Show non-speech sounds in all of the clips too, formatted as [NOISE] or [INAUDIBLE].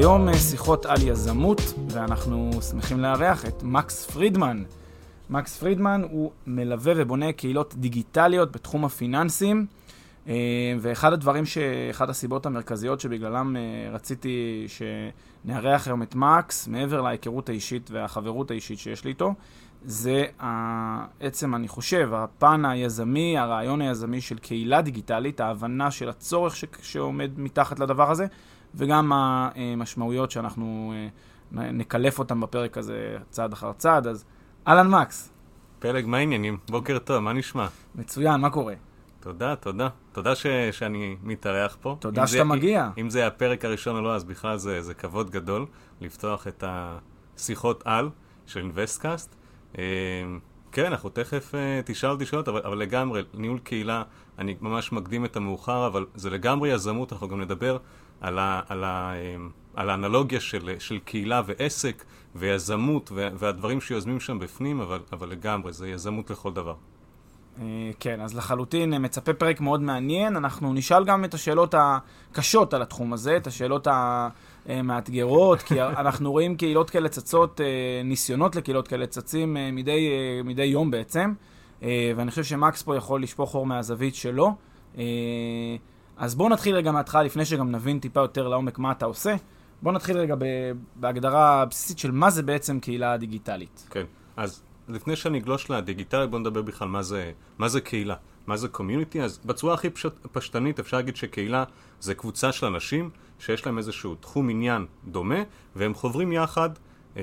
היום אה, שיחות על יזמות, ואנחנו שמחים לארח את מקס פרידמן. מקס פרידמן הוא מלווה ובונה קהילות דיגיטליות בתחום הפיננסים, אה, ואחד הדברים, ש... אחת הסיבות המרכזיות שבגללם אה, רציתי שנארח היום את מקס, מעבר להיכרות האישית והחברות האישית שיש לי איתו, זה בעצם, אני חושב, הפן היזמי, הרעיון היזמי של קהילה דיגיטלית, ההבנה של הצורך ש... שעומד מתחת לדבר הזה, וגם המשמעויות שאנחנו אה, נקלף אותן בפרק הזה צעד אחר צעד. אז אהלן מקס. פלג, מה העניינים? בוקר טוב, מה נשמע? מצוין, מה קורה? תודה, תודה. תודה ש, שאני מתארח פה. תודה שאתה זה, מגיע. אם זה הפרק הראשון או לא, אז בכלל זה, זה כבוד גדול לפתוח את השיחות על של אינוויסטקאסט. אה, כן, אנחנו תכף אה, תשאל אותי שאלות, אבל, אבל לגמרי, ניהול קהילה, אני ממש מקדים את המאוחר, אבל זה לגמרי יזמות, אנחנו גם נדבר על, ה, על, ה, אמ, על האנלוגיה של, של קהילה ועסק ויזמות והדברים שיוזמים שם בפנים, אבל, אבל לגמרי, זה יזמות לכל דבר. Uh, כן, אז לחלוטין מצפה פרק מאוד מעניין. אנחנו נשאל גם את השאלות הקשות על התחום הזה, את השאלות המאתגרות, כי [LAUGHS] אנחנו רואים קהילות כאלה צצות, uh, ניסיונות לקהילות כאלה צצים מדי, מדי יום בעצם, ואני חושב שמקס פה יכול לשפוך אור מהזווית שלו. אז בואו נתחיל רגע מההתחלה, לפני שגם נבין טיפה יותר לעומק מה אתה עושה. בואו נתחיל רגע בהגדרה הבסיסית של מה זה בעצם קהילה דיגיטלית. כן, אז לפני שאני אגלוש לדיגיטלית, בואו נדבר בכלל מה זה, מה זה קהילה. מה זה קומיוניטי? אז בצורה הכי פשט, פשטנית אפשר להגיד שקהילה זה קבוצה של אנשים שיש להם איזשהו תחום עניין דומה, והם חוברים יחד אה,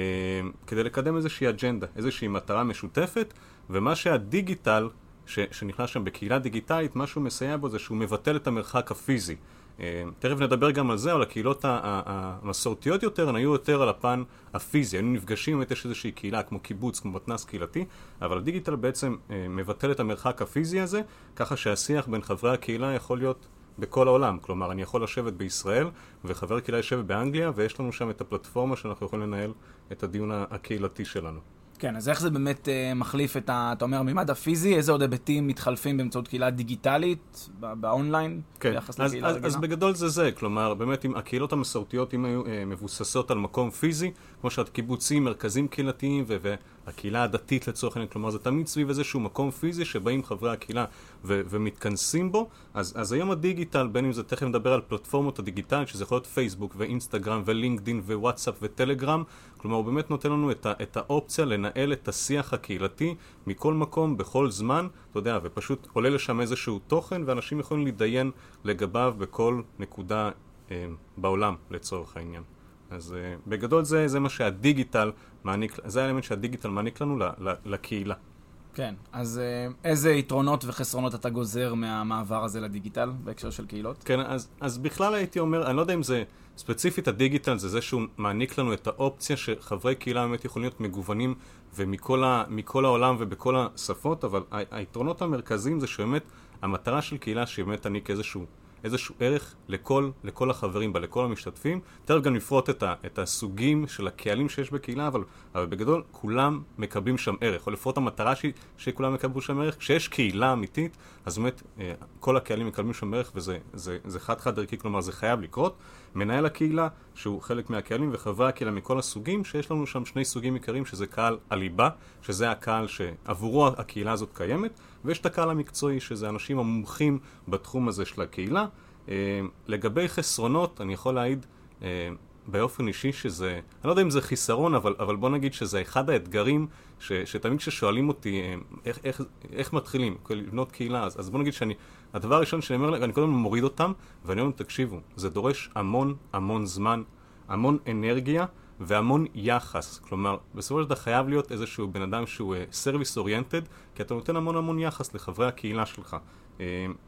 כדי לקדם איזושהי אג'נדה, איזושהי מטרה משותפת, ומה שהדיגיטל ש, שנכנס שם בקהילה דיגיטלית, מה שהוא מסייע בו זה שהוא מבטל את המרחק הפיזי. אה, תכף נדבר גם על זה, אבל הקהילות המסורתיות יותר, הן היו יותר על הפן הפיזי. היינו נפגשים, באמת יש איזושהי קהילה כמו קיבוץ, כמו מתנ"ס קהילתי, אבל הדיגיטל בעצם אה, מבטל את המרחק הפיזי הזה, ככה שהשיח בין חברי הקהילה יכול להיות בכל העולם. כלומר, אני יכול לשבת בישראל, וחבר קהילה יושב באנגליה, ויש לנו שם את הפלטפורמה שאנחנו יכולים לנהל את הדיון הקהילתי שלנו. כן, אז איך זה באמת uh, מחליף את ה... אתה אומר, מימד הפיזי, איזה עוד היבטים מתחלפים באמצעות קהילה דיגיטלית, באונליין, כן, ביחס אז, לקהילה אז? אז בגדול זה זה, כלומר, באמת, אם הקהילות המסורתיות, אם היו uh, מבוססות על מקום פיזי, כמו שאת קיבוצים, מרכזים קהילתיים, ו- והקהילה הדתית לצורך העניין, כלומר, זה תמיד סביב איזשהו מקום פיזי שבאים חברי הקהילה ו- ומתכנסים בו, אז, אז היום הדיגיטל, בין אם זה, תכף נדבר על פלטפורמות הדיגיטליות, שזה יכול להיות פייסבוק ואינסטגרם ולינקדין ווואטסאפ וטלגרם, כלומר, הוא באמת נותן לנו את, ה- את האופציה לנהל את השיח הקהילתי מכל מקום, בכל זמן, אתה יודע, ופשוט עולה לשם איזשהו תוכן, ואנשים יכולים להתדיין לגביו בכל נקודה אה, בעולם, לצורך העניין. אז uh, בגדול זה, זה מה שהדיגיטל מעניק, זה האלמנט שהדיגיטל מעניק לנו ל, ל, לקהילה. כן, אז uh, איזה יתרונות וחסרונות אתה גוזר מהמעבר הזה לדיגיטל בהקשר של קהילות? כן, אז, אז בכלל הייתי אומר, אני לא יודע אם זה ספציפית הדיגיטל, זה זה שהוא מעניק לנו את האופציה שחברי קהילה באמת יכולים להיות מגוונים ומכל ה, העולם ובכל השפות, אבל היתרונות המרכזיים זה שבאמת המטרה של קהילה שבאמת תעניק איזשהו איזשהו ערך לכל, לכל החברים בה, לכל המשתתפים. תכף גם נפרוט את, ה, את הסוגים של הקהלים שיש בקהילה, אבל, אבל בגדול כולם מקבלים שם ערך, או לפחות המטרה שהיא שכולם יקבלו שם ערך. כשיש קהילה אמיתית, אז באמת אה, כל הקהלים מקבלים שם ערך וזה זה, זה חד-חד ערכי, כלומר זה חייב לקרות. מנהל הקהילה, שהוא חלק מהקהלים, וחברי הקהילה מכל הסוגים, שיש לנו שם שני סוגים עיקריים, שזה קהל הליבה, שזה הקהל שעבורו הקהילה הזאת קיימת, ויש את הקהל המקצועי, שזה אנשים המומחים בתחום הזה של הקהילה. אה, לגבי חסרונות, אני יכול להעיד אה, באופן אישי שזה, אני לא יודע אם זה חיסרון, אבל, אבל בוא נגיד שזה אחד האתגרים ש, שתמיד כששואלים אותי אה, איך, איך, איך מתחילים לבנות קהילה, אז, אז בוא נגיד שאני הדבר הראשון שאני אומר אני קודם מוריד אותם, ואני אומר תקשיבו, זה דורש המון המון זמן, המון אנרגיה והמון יחס. כלומר, בסופו של דבר חייב להיות איזשהו בן אדם שהוא service אה, oriented, כי אתה נותן המון המון יחס לחברי הקהילה שלך. אה,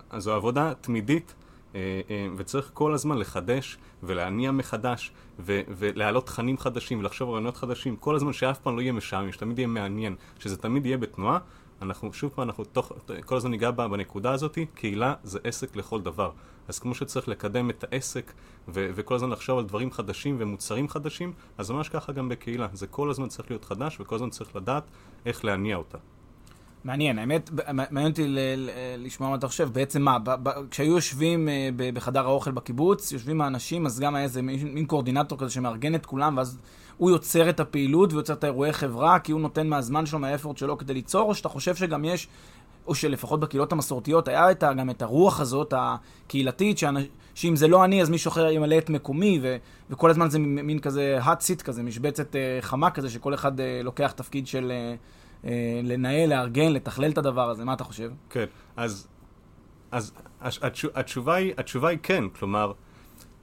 אז זו עבודה תמידית. אה, אה, וצריך כל הזמן לחדש ולהניע מחדש ו- ולהעלות תכנים חדשים ולחשוב רעיונות חדשים כל הזמן שאף פעם לא יהיה משעמם, שתמיד יהיה מעניין, שזה תמיד יהיה בתנועה אנחנו שוב פעם, אנחנו תוך, כל הזמן ניגע בנקודה הזאת, קהילה זה עסק לכל דבר. אז כמו שצריך לקדם את העסק ו- וכל הזמן לחשוב על דברים חדשים ומוצרים חדשים, אז ממש ככה גם בקהילה. זה כל הזמן צריך להיות חדש וכל הזמן צריך לדעת איך להניע אותה. מעניין, האמת, מעניין אותי לשמוע מה אתה חושב. בעצם מה, כשהיו יושבים אה, בחדר האוכל בקיבוץ, יושבים האנשים, אז גם היה איזה מין קואורדינטור כזה שמארגן את כולם, ואז הוא יוצר את הפעילות ויוצר את האירועי חברה, כי הוא נותן מהזמן שלו, מהאפורט שלו כדי ליצור, או שאתה חושב שגם יש, או שלפחות בקהילות המסורתיות, היה את, גם את הרוח הזאת, הקהילתית, שאנ... שאם זה לא אני, אז מישהו אחר ימלא את מקומי, ו... וכל הזמן זה מין כזה hot seat כזה, משבצת uh, חמה כזה, שכל אחד uh, לוקח תפקיד של... Uh, אה, לנהל, לארגן, לתכלל את הדבר הזה. מה אתה חושב? כן, אז, אז התשובה, היא, התשובה היא כן, כלומר,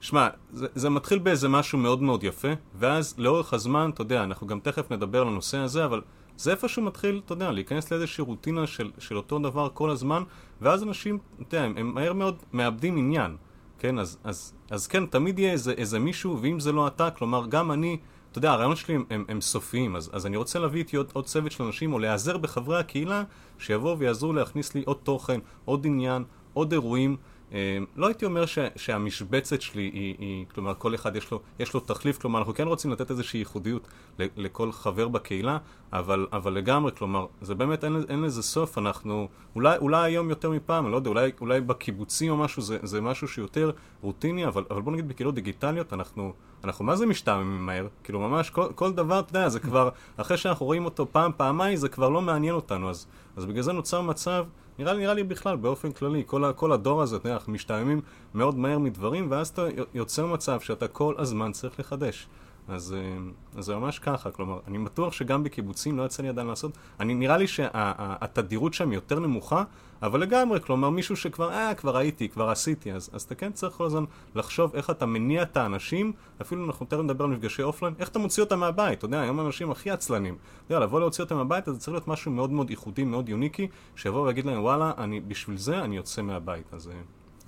שמע, זה, זה מתחיל באיזה משהו מאוד מאוד יפה, ואז לאורך הזמן, אתה יודע, אנחנו גם תכף נדבר על הנושא הזה, אבל זה איפשהו מתחיל, אתה יודע, להיכנס לאיזושהי רוטינה של, של אותו דבר כל הזמן, ואז אנשים, אתה יודע, הם, מהר מאוד מאבדים עניין, כן? אז, אז, אז כן, תמיד יהיה איזה, איזה מישהו, ואם זה לא אתה, כלומר, גם אני... אתה יודע, הרעיונות שלי הם, הם, הם סופיים, אז, אז אני רוצה להביא איתי עוד, עוד צוות של אנשים, או להיעזר בחברי הקהילה, שיבואו ויעזרו להכניס לי עוד תוכן, עוד עניין, עוד אירועים. אה, לא הייתי אומר ש, שהמשבצת שלי היא, היא, כלומר כל אחד יש לו, יש לו תחליף, כלומר אנחנו כן רוצים לתת איזושהי ייחודיות לכל חבר בקהילה, אבל, אבל לגמרי, כלומר זה באמת אין, אין לזה סוף, אנחנו אולי, אולי היום יותר מפעם, אני לא יודע, אולי, אולי בקיבוצים או משהו זה, זה משהו שיותר רוטיני, אבל, אבל בוא נגיד בקהילות דיגיטליות אנחנו, אנחנו מה זה משתעממים מהר, כאילו ממש כל, כל דבר, אתה יודע, זה כבר, אחרי שאנחנו רואים אותו פעם, פעמיים, זה כבר לא מעניין אותנו, אז, אז בגלל זה נוצר מצב נראה לי, נראה לי בכלל, באופן כללי, כל, ה, כל הדור הזה, אתה יודע, אנחנו משתעממים מאוד מהר מדברים, ואז אתה יוצר מצב שאתה כל הזמן צריך לחדש. אז, אה, אז זה ממש ככה, כלומר, אני בטוח שגם בקיבוצים לא יצא לי עדיין לעשות, אני, נראה לי שהתדירות שם יותר נמוכה, אבל לגמרי, כלומר, מישהו שכבר, אה, כבר הייתי, כבר עשיתי, אז, אז אתה כן צריך כל הזמן לחשוב איך אתה מניע את האנשים, אפילו אנחנו תכף נדבר על מפגשי אופליין, איך אתה מוציא אותם מהבית, אתה יודע, היום האנשים הכי עצלנים, אתה יודע, לבוא להוציא אותם מהבית, אז זה צריך להיות משהו מאוד מאוד ייחודי, מאוד יוניקי, שיבוא ויגיד להם, וואלה, אני, בשביל זה אני יוצא מהבית, אז,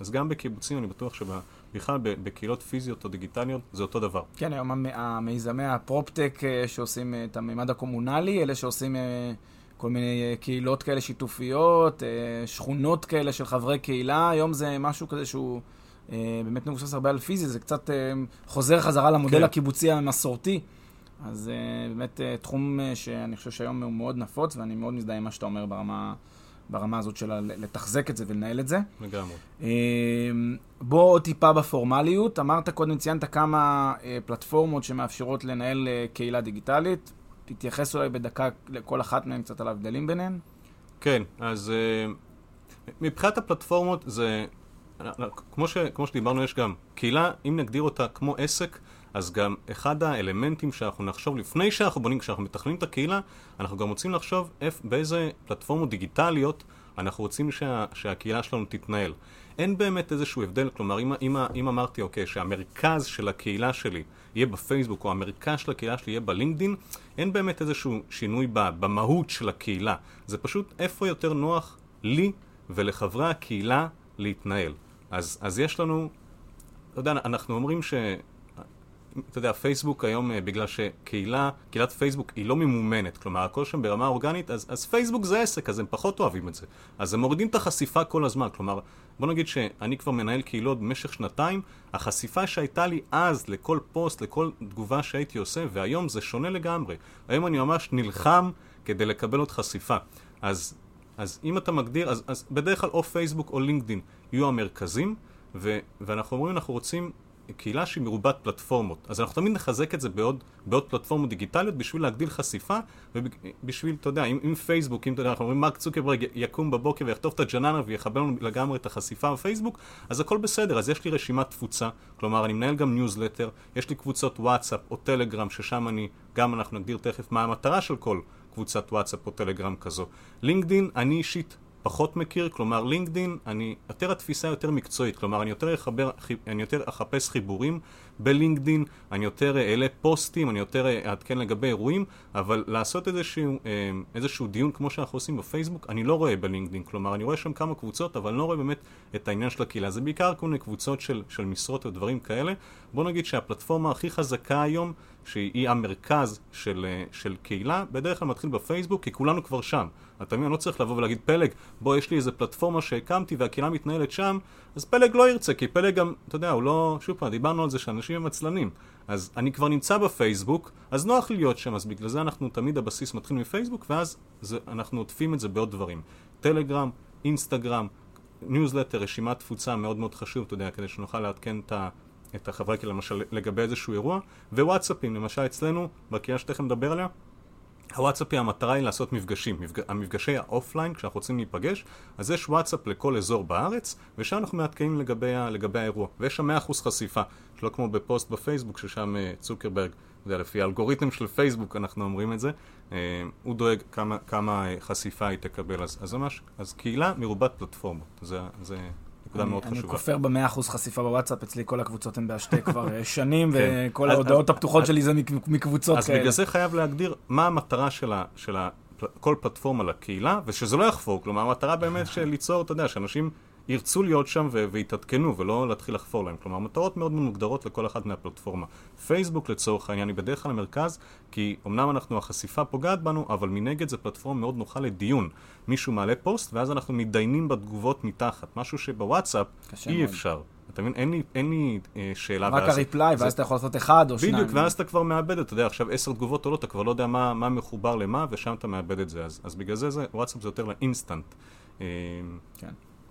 אז גם בקיבוצים אני בטוח שבה... בכלל בקהילות פיזיות או דיגיטליות זה אותו דבר. כן, היום המיזמי הפרופטק אה, שעושים אה, את המימד הקומונלי, אלה שעושים אה, כל מיני קהילות כאלה שיתופיות, שכונות כאלה של חברי קהילה, היום זה משהו כזה שהוא באמת מבוסס הרבה על פיזי, זה קצת חוזר חזרה למודל כן. הקיבוצי המסורתי. אז באמת תחום שאני חושב שהיום הוא מאוד נפוץ, ואני מאוד מזדהה עם מה שאתה אומר ברמה... ברמה הזאת של לתחזק את זה ולנהל את זה. לגמרי. בוא עוד טיפה בפורמליות. אמרת קודם, ציינת כמה אה, פלטפורמות שמאפשרות לנהל אה, קהילה דיגיטלית. תתייחס אולי בדקה לכל אחת מהן קצת על ההבדלים ביניהן. כן, אז אה, מבחינת הפלטפורמות זה, כמו, ש, כמו שדיברנו, יש גם קהילה, אם נגדיר אותה כמו עסק, אז גם אחד האלמנטים שאנחנו נחשוב לפני שאנחנו בונים, כשאנחנו מתכננים את הקהילה, אנחנו גם רוצים לחשוב איפ, באיזה פלטפורמות דיגיטליות אנחנו רוצים שה, שהקהילה שלנו תתנהל. אין באמת איזשהו הבדל, כלומר אם, אם, אם אמרתי אוקיי שהמרכז של הקהילה שלי יהיה בפייסבוק או המרכז של הקהילה שלי יהיה בלינקדין, אין באמת איזשהו שינוי במהות של הקהילה. זה פשוט איפה יותר נוח לי ולחברי הקהילה להתנהל. אז, אז יש לנו, אתה יודע, אנחנו אומרים ש... אתה יודע, פייסבוק היום, אה, בגלל שקהילה, קהילת פייסבוק היא לא ממומנת, כלומר, הכל שם ברמה אורגנית, אז, אז פייסבוק זה עסק, אז הם פחות אוהבים את זה. אז הם מורידים את החשיפה כל הזמן, כלומר, בוא נגיד שאני כבר מנהל קהילות במשך שנתיים, החשיפה שהייתה לי אז לכל פוסט, לכל תגובה שהייתי עושה, והיום זה שונה לגמרי. היום אני ממש נלחם כדי לקבל עוד חשיפה. אז, אז אם אתה מגדיר, אז, אז בדרך כלל או פייסבוק או לינקדין יהיו המרכזים, ו, ואנחנו אומרים, אנחנו רוצים קהילה שהיא מרובת פלטפורמות. אז אנחנו תמיד נחזק את זה בעוד, בעוד פלטפורמות דיגיטליות בשביל להגדיל חשיפה ובשביל, אתה יודע, אם, אם פייסבוק, אם אתה יודע, אנחנו אומרים מרק צוקרברג יקום בבוקר ויחטוף את הג'ננה ויחבל לנו לגמרי את החשיפה בפייסבוק, אז הכל בסדר, אז יש לי רשימת תפוצה, כלומר אני מנהל גם ניוזלטר, יש לי קבוצות וואטסאפ או טלגרם ששם אני, גם אנחנו נגדיר תכף מה המטרה של כל קבוצת וואטסאפ או טלגרם כזו. לינקדין, אני אישית פחות מכיר, כלומר לינקדין, אני, יותר התפיסה יותר מקצועית, כלומר אני יותר, אחבר, אני יותר אחפש חיבורים בלינקדין, אני יותר אעלה פוסטים, אני יותר אעדכן לגבי אירועים, אבל לעשות איזשהו, אה, איזשהו דיון כמו שאנחנו עושים בפייסבוק, אני לא רואה בלינקדין, כלומר אני רואה שם כמה קבוצות, אבל אני לא רואה באמת את העניין של הקהילה, זה בעיקר כל מיני קבוצות של, של משרות ודברים כאלה. בוא נגיד שהפלטפורמה הכי חזקה היום, שהיא המרכז של, אה, של קהילה, בדרך כלל מתחיל בפייסבוק, כי כולנו כבר שם. אתה מבין, אני לא צריך לבוא ולהגיד, פלג, בוא, יש לי איזה פלטפורמה שהקמתי והקהילה מתנהלת שם, אז פלג לא ירצה, כי פלג גם, אתה יודע, הוא לא, שוב פעם, דיברנו על זה שאנשים הם עצלנים. אז אני כבר נמצא בפייסבוק, אז נוח להיות שם, אז בגלל זה אנחנו תמיד הבסיס מתחיל מפייסבוק, ואז זה, אנחנו עוטפים את זה בעוד דברים. טלגרם, אינסטגרם, ניוזלטר, רשימת תפוצה מאוד מאוד חשוב, אתה יודע, כדי שנוכל לעדכן את ה... את החברי קהילה, למשל לגבי איזשהו אירוע, ווואטסאפים, למשל אצלנו, בקהילה שתכף נדבר עליה, הוואטסאפי המטרה היא לעשות מפגשים, מפג... המפגשי האופליין כשאנחנו רוצים להיפגש, אז יש וואטסאפ לכל אזור בארץ, ושם אנחנו מעדכנים לגבי, ה... לגבי האירוע, ויש שם 100% חשיפה, שלא כמו בפוסט בפייסבוק ששם uh, צוקרברג, זה לפי האלגוריתם של פייסבוק אנחנו אומרים את זה, uh, הוא דואג כמה, כמה uh, חשיפה היא תקבל, אז, אז ממש, אז קהילה מרובת פלטפורמות, זה, זה נקודה מאוד חשובה. אני כופר במאה אחוז חשיפה בוואטסאפ, אצלי כל הקבוצות הן בהשתקה [LAUGHS] כבר אה, שנים, כן. וכל ההודעות הפתוחות שלי זה מקבוצות כאלה. אז בגלל זה חייב להגדיר מה המטרה של כל פלטפורמה לקהילה, ושזה לא יחפור, כלומר המטרה באמת של ליצור, אתה יודע, שאנשים ירצו להיות שם ויתעדכנו ולא להתחיל לחפור להם. כלומר, מטרות מאוד מוגדרות לכל אחת מהפלטפורמה. פייסבוק לצורך העניין היא בדרך כלל המרכז, כי אמנם אנחנו, החשיפה פוגעת בנו, אבל מנגד זה פלטפורמה מאוד נוחה לדיון. מישהו מעלה פוסט, ואז אנחנו מתדיינים בתגובות מתחת. משהו שבוואטסאפ אי מאוד. אפשר. אתה מבין? אין לי, אין לי אה, שאלה. רק ה reply, ואז אתה יכול לעשות אחד או בדיוק, שניים. בדיוק, ואז אתה כבר מאבד, אתה יודע, עכשיו עשר תגובות עולות, אתה כבר לא יודע מה, מה מחובר למה, ושם אתה מאבד את זה. אז, אז בגלל זה, זה וואטסאפ זה יותר לאינסטנט. אה, כן.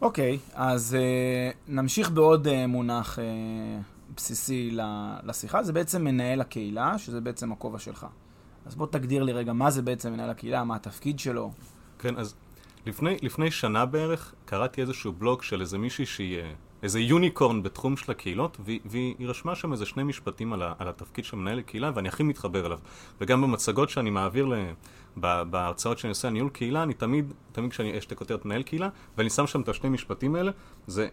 אוקיי, okay, אז uh, נמשיך בעוד uh, מונח uh, בסיסי לשיחה, זה בעצם מנהל הקהילה, שזה בעצם הכובע שלך. אז בוא תגדיר לי רגע מה זה בעצם מנהל הקהילה, מה התפקיד שלו. כן, אז לפני, לפני שנה בערך קראתי איזשהו בלוג של איזה מישהי שהיא איזה יוניקורן בתחום של הקהילות, והיא, רשמה שם איזה שני משפטים על, ה, על התפקיד של מנהל הקהילה, ואני הכי מתחבר אליו. וגם במצגות שאני מעביר ל... בהרצאות שאני עושה על ניהול קהילה, אני תמיד, תמיד כשאני, יש את הכותרת מנהל קהילה, ואני שם שם את השני משפטים האלה, זה,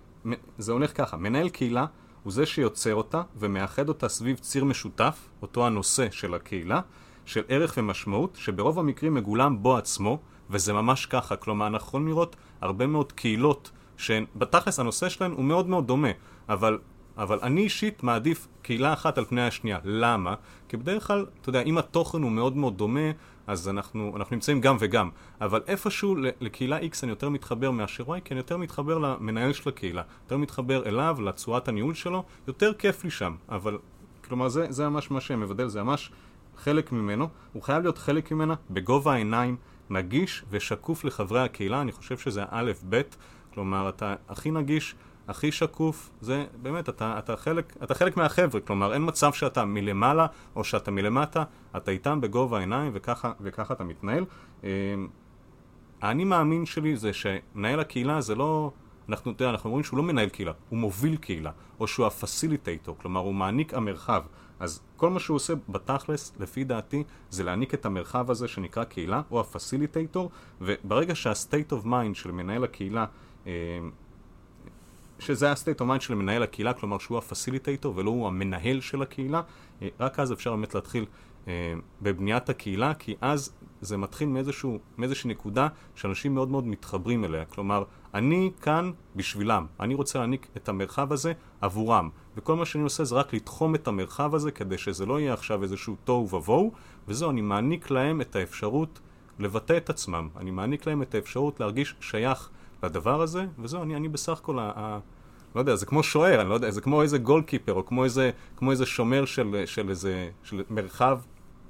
זה הולך ככה, מנהל קהילה הוא זה שיוצר אותה ומאחד אותה סביב ציר משותף, אותו הנושא של הקהילה, של ערך ומשמעות, שברוב המקרים מגולם בו עצמו, וזה ממש ככה, כלומר אנחנו יכולים לראות הרבה מאוד קהילות שהן, בתכלס הנושא שלהן הוא מאוד מאוד דומה, אבל אבל אני אישית מעדיף קהילה אחת על פני השנייה. למה? כי בדרך כלל, אתה יודע, אם התוכן הוא מאוד מאוד דומה, אז אנחנו, אנחנו נמצאים גם וגם. אבל איפשהו לקהילה X אני יותר מתחבר מאשר Y, כי אני יותר מתחבר למנהל של הקהילה. יותר מתחבר אליו, לצורת הניהול שלו, יותר כיף לי שם. אבל, כלומר, זה, זה ממש מה שמבדל, זה ממש חלק ממנו. הוא חייב להיות חלק ממנה בגובה העיניים, נגיש ושקוף לחברי הקהילה. אני חושב שזה האלף-בית. כלומר, אתה הכי נגיש הכי שקוף, זה באמת, אתה, אתה, חלק, אתה חלק מהחבר'ה, כלומר אין מצב שאתה מלמעלה או שאתה מלמטה, אתה איתם בגובה העיניים וככה, וככה אתה מתנהל. האני מאמין שלי זה שמנהל הקהילה זה לא, אנחנו, אתה יודע, אנחנו אומרים שהוא לא מנהל קהילה, הוא מוביל קהילה, או שהוא הפסיליטייטור, כלומר הוא מעניק המרחב. אז כל מה שהוא עושה בתכלס, לפי דעתי, זה להעניק את המרחב הזה שנקרא קהילה, או הפסיליטייטור, וברגע שה-state of mind של מנהל הקהילה שזה ה-state of mind של מנהל הקהילה, כלומר שהוא הפסיליטייטור ולא הוא המנהל של הקהילה, אה, רק אז אפשר באמת להתחיל אה, בבניית הקהילה, כי אז זה מתחיל מאיזשהו, מאיזושהי נקודה שאנשים מאוד מאוד מתחברים אליה. כלומר, אני כאן בשבילם, אני רוצה להעניק את המרחב הזה עבורם, וכל מה שאני עושה זה רק לתחום את המרחב הזה כדי שזה לא יהיה עכשיו איזשהו תוהו ובוהו, וזהו, אני מעניק להם את האפשרות לבטא את עצמם, אני מעניק להם את האפשרות להרגיש שייך לדבר הזה, וזהו, אני, אני בסך הכל, ה, ה, לא יודע, זה כמו שוער, אני לא יודע, זה כמו איזה גולקיפר, או כמו איזה, כמו איזה שומר של, של איזה, של מרחב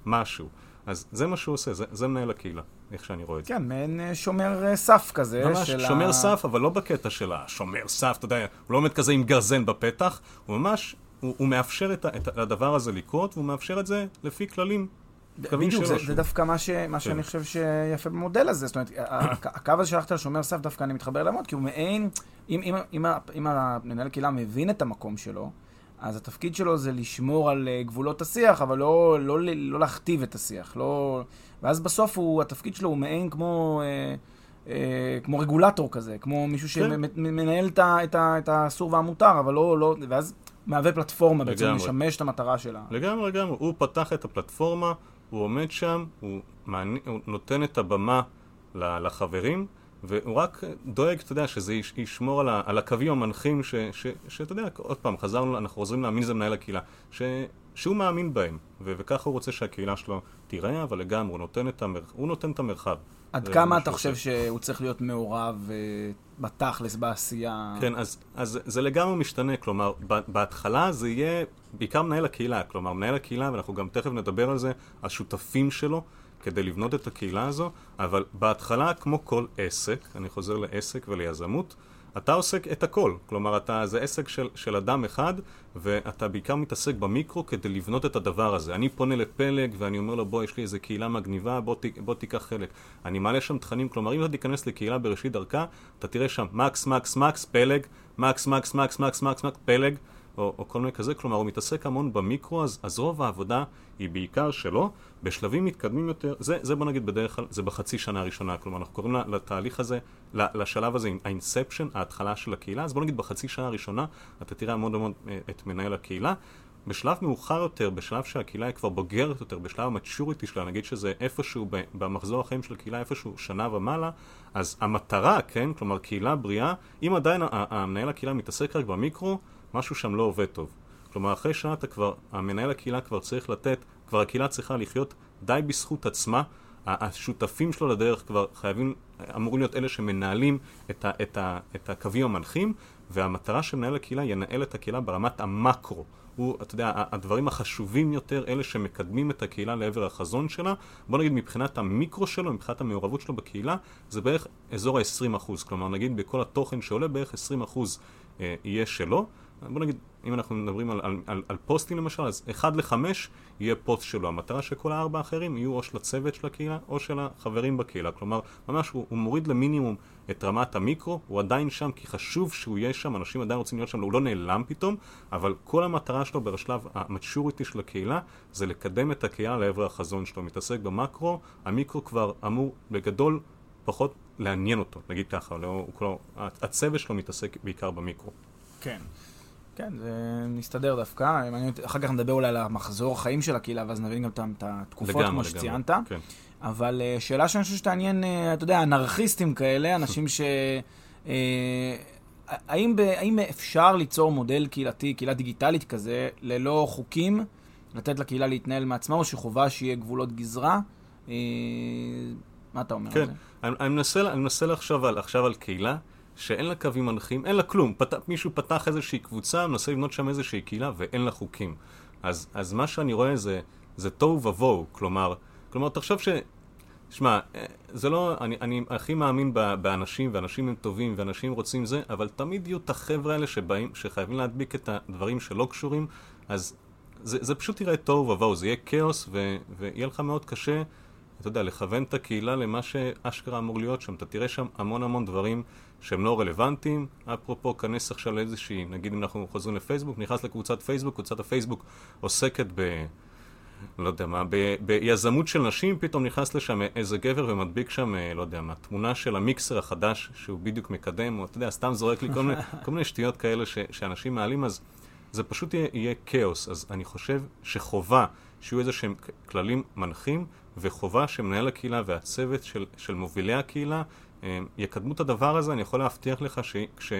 משהו. אז זה מה שהוא עושה, זה, זה מנהל הקהילה. איך שאני רואה את זה. כן, מעין אה, שומר אה, סף כזה. ממש של שומר ה... סף, אבל לא בקטע של השומר סף, אתה יודע, הוא לא עומד כזה עם גרזן בפתח, הוא ממש, הוא, הוא מאפשר את, ה- את הדבר הזה לקרות, והוא מאפשר את זה לפי כללים. בדיוק, זה, זה דווקא מה, ש, מה שאני חושב שיפה במודל הזה. זאת אומרת, הקו הזה שהלכת על שומר סף, דווקא אני מתחבר אליו מאוד, כי הוא מעין, אם, אם, אם, אם המנהל קהילה מבין את המקום שלו, אז התפקיד שלו זה לשמור על אה, גבולות השיח, אבל לא, לא, לא, לא להכתיב את השיח. לא... ואז בסוף הוא, התפקיד שלו הוא מעין כמו... אה, אה, כמו רגולטור כזה, כמו מישהו כן. שמנהל את, האסור והמותר, אבל לא, לא, ואז מהווה פלטפורמה בעצם, לגמרי. לשמש את המטרה שלה. לגמרי, לגמרי. הוא פתח את הפלטפורמה, הוא עומד שם, הוא, מעני, הוא נותן את הבמה לחברים, והוא רק דואג, אתה יודע, שזה יש, ישמור על, ה, על הקווים המנחים, שאתה יודע, עוד פעם, חזרנו, אנחנו חוזרים להאמין זה מנהל הקהילה, ש, שהוא מאמין בהם, ו- וככה הוא רוצה שהקהילה שלו תיראה, אבל לגמרי, הוא נותן את, המר, הוא נותן את המרחב. עד כמה מה אתה חושב. שהוא צריך להיות מעורב אה, בתכלס, בעשייה? כן, אז, אז זה לגמרי משתנה, כלומר, בהתחלה זה יהיה בעיקר מנהל הקהילה, כלומר, מנהל הקהילה, ואנחנו גם תכף נדבר על זה, השותפים שלו, כדי לבנות את הקהילה הזו, אבל בהתחלה, כמו כל עסק, אני חוזר לעסק וליזמות, אתה עוסק את הכל, כלומר, אתה, זה עסק של, של אדם אחד, ואתה בעיקר מתעסק במיקרו כדי לבנות את הדבר הזה. אני פונה לפלג ואני אומר לו, בוא, יש לי איזה קהילה מגניבה, בוא, ת, בוא תיקח חלק. אני מעלה שם תכנים, כלומר, אם אתה תיכנס לקהילה בראשית דרכה, אתה תראה שם מקס, מקס, מקס, פלג, מקס, מקס, מקס, מקס, מקס, מקס, פלג, או, או כל מיני כזה, כלומר, הוא מתעסק המון במיקרו, אז, אז רוב העבודה היא בעיקר שלו. בשלבים מתקדמים יותר, זה, זה בוא נגיד בדרך כלל, זה בחצי שנה הראשונה, כלומר, אנחנו קוראים לתהליך הזה, לשלב הזה, האינספשן, ההתחלה של הקהילה, אז בוא נגיד בחצי שנה הראשונה, אתה תראה המון המון אה, את מנהל הקהילה. בשלב מאוחר יותר, בשלב שהקהילה היא כבר בוגרת יותר, בשלב המצ'וריטי שלה, נגיד שזה איפשהו במחזור החיים של הקהילה, איפשהו שנה ומעלה, אז המטרה, כן, כלומר קהילה בריאה, אם עדיין המנהל הקהילה מתעסק רק במיקרו, משהו שם לא עובד טוב. כלומר, אחרי שנה אתה כבר, המנהל הקהילה כבר צריך לתת, כבר הקהילה צריכה לחיות די בזכות עצמה. השותפים שלו לדרך כבר חייבים, אמורים להיות אלה שמנהלים את, ה, את, ה, את הקווים המנחים, והמטרה של מנהל הקהילה ינהל את הקהילה ברמת המקרו. הוא, אתה יודע, הדברים החשובים יותר, אלה שמקדמים את הקהילה לעבר החזון שלה, בוא נגיד מבחינת המיקרו שלו, מבחינת המעורבות שלו בקהילה, זה בערך אזור ה-20%. כלומר, נגיד בכל התוכן שעולה, בערך 20% אה, יהיה שלו. בוא נגיד, אם אנחנו מדברים על, על, על, על פוסטים למשל, אז 1 ל-5 יהיה פוסט שלו. המטרה שכל הארבע האחרים יהיו או של הצוות של הקהילה או של החברים בקהילה. כלומר, ממש הוא, הוא מוריד למינימום את רמת המיקרו, הוא עדיין שם כי חשוב שהוא יהיה שם, אנשים עדיין רוצים להיות שם, הוא לא נעלם פתאום, אבל כל המטרה שלו בשלב המצ'וריטי של הקהילה זה לקדם את הקהילה לעבר החזון שלו. מתעסק במקרו, המיקרו כבר אמור בגדול פחות לעניין אותו, נגיד ככה, לא, הוא כבר, הצוות שלו מתעסק בעיקר במיקרו. כן. כן, זה מסתדר דווקא. אותי- אחר כך נדבר אולי על המחזור החיים של הקהילה, ואז נבין גם את התקופות, לגמרי, כמו לגמרי. שציינת. כן. אבל אה, שאלה שאני חושב שתעניין, אה, אתה יודע, אנרכיסטים כאלה, [LAUGHS] אנשים ש... אה, האם, ב, האם אפשר ליצור מודל קהילתי, קהילה דיגיטלית כזה, ללא חוקים, לתת לקהילה להתנהל מעצמה, או שחובה שיהיה גבולות גזרה? מה אתה אומר כן, על זה? אני, אני, מנסה, אני מנסה לחשוב על, עכשיו על קהילה שאין לה קווים מנחים, אין לה כלום. פת, מישהו פתח איזושהי קבוצה, מנסה לבנות שם איזושהי קהילה ואין לה חוקים. אז, אז מה שאני רואה זה, זה תוהו ובוהו, כלומר, כלומר, תחשוב ש... שמע, אה, זה לא, אני, אני הכי מאמין ב- באנשים, ואנשים הם טובים, ואנשים רוצים זה, אבל תמיד יהיו את החבר'ה האלה שבאים, שחייבים להדביק את הדברים שלא קשורים, אז זה, זה פשוט יראה תוהו ובוהו, זה יהיה כאוס, ו, ויהיה לך מאוד קשה, אתה יודע, לכוון את הקהילה למה שאשכרה אמור להיות שם. אתה תראה שם המון המון דברים שהם לא רלוונטיים. אפרופו, כנס עכשיו לאיזושהי, נגיד אם אנחנו חוזרים לפייסבוק, נכנס לקבוצת פייסבוק, קבוצת הפייסבוק עוסקת ב... לא יודע מה, ב- ביזמות של נשים, פתאום נכנס לשם איזה גבר ומדביק שם, אה, לא יודע מה, תמונה של המיקסר החדש שהוא בדיוק מקדם, או אתה יודע, סתם זורק לי כל מיני, [LAUGHS] כל מיני שטויות כאלה ש, שאנשים מעלים, אז זה פשוט יהיה, יהיה כאוס. אז אני חושב שחובה שיהיו איזה שהם כללים מנחים, וחובה שמנהל הקהילה והצוות של, של מובילי הקהילה יקדמו את הדבר הזה, אני יכול להבטיח לך ש... כש...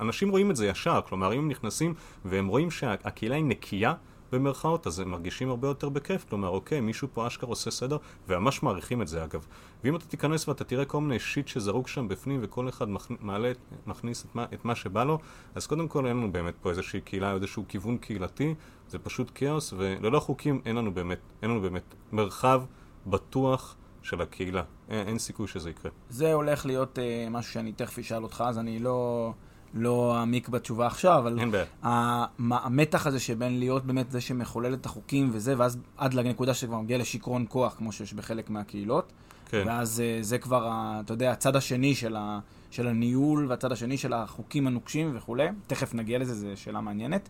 אנשים רואים את זה ישר, כלומר אם הם נכנסים והם רואים שהקהילה היא נקייה במרכאות, אז הם מרגישים הרבה יותר בכיף, כלומר אוקיי, מישהו פה אשכרה עושה סדר, וממש מעריכים את זה אגב. ואם אתה תיכנס ואתה תראה כל מיני שיט שזרוק שם בפנים וכל אחד מכ... מעלה, מכניס את מה, את מה שבא לו, אז קודם כל אין לנו באמת פה איזושהי קהילה, איזשהו כיוון קהילתי, זה פשוט כאוס, וללא חוקים אין לנו באמת, אין לנו באמת מרחב בטוח של הקהילה. אין, אין סיכוי שזה יקרה. זה הולך להיות אה, משהו שאני תכף אשאל אותך, אז אני לא, לא אעמיק בתשובה עכשיו, אבל אין בעיה. המתח הזה שבין להיות באמת זה שמחולל את החוקים וזה, ואז עד לנקודה שכבר מגיע לשיכרון כוח, כמו שיש בחלק מהקהילות. כן. ואז אה, זה כבר, אתה יודע, הצד השני של, ה, של הניהול והצד השני של החוקים הנוקשים וכולי. תכף נגיע לזה, זו שאלה מעניינת.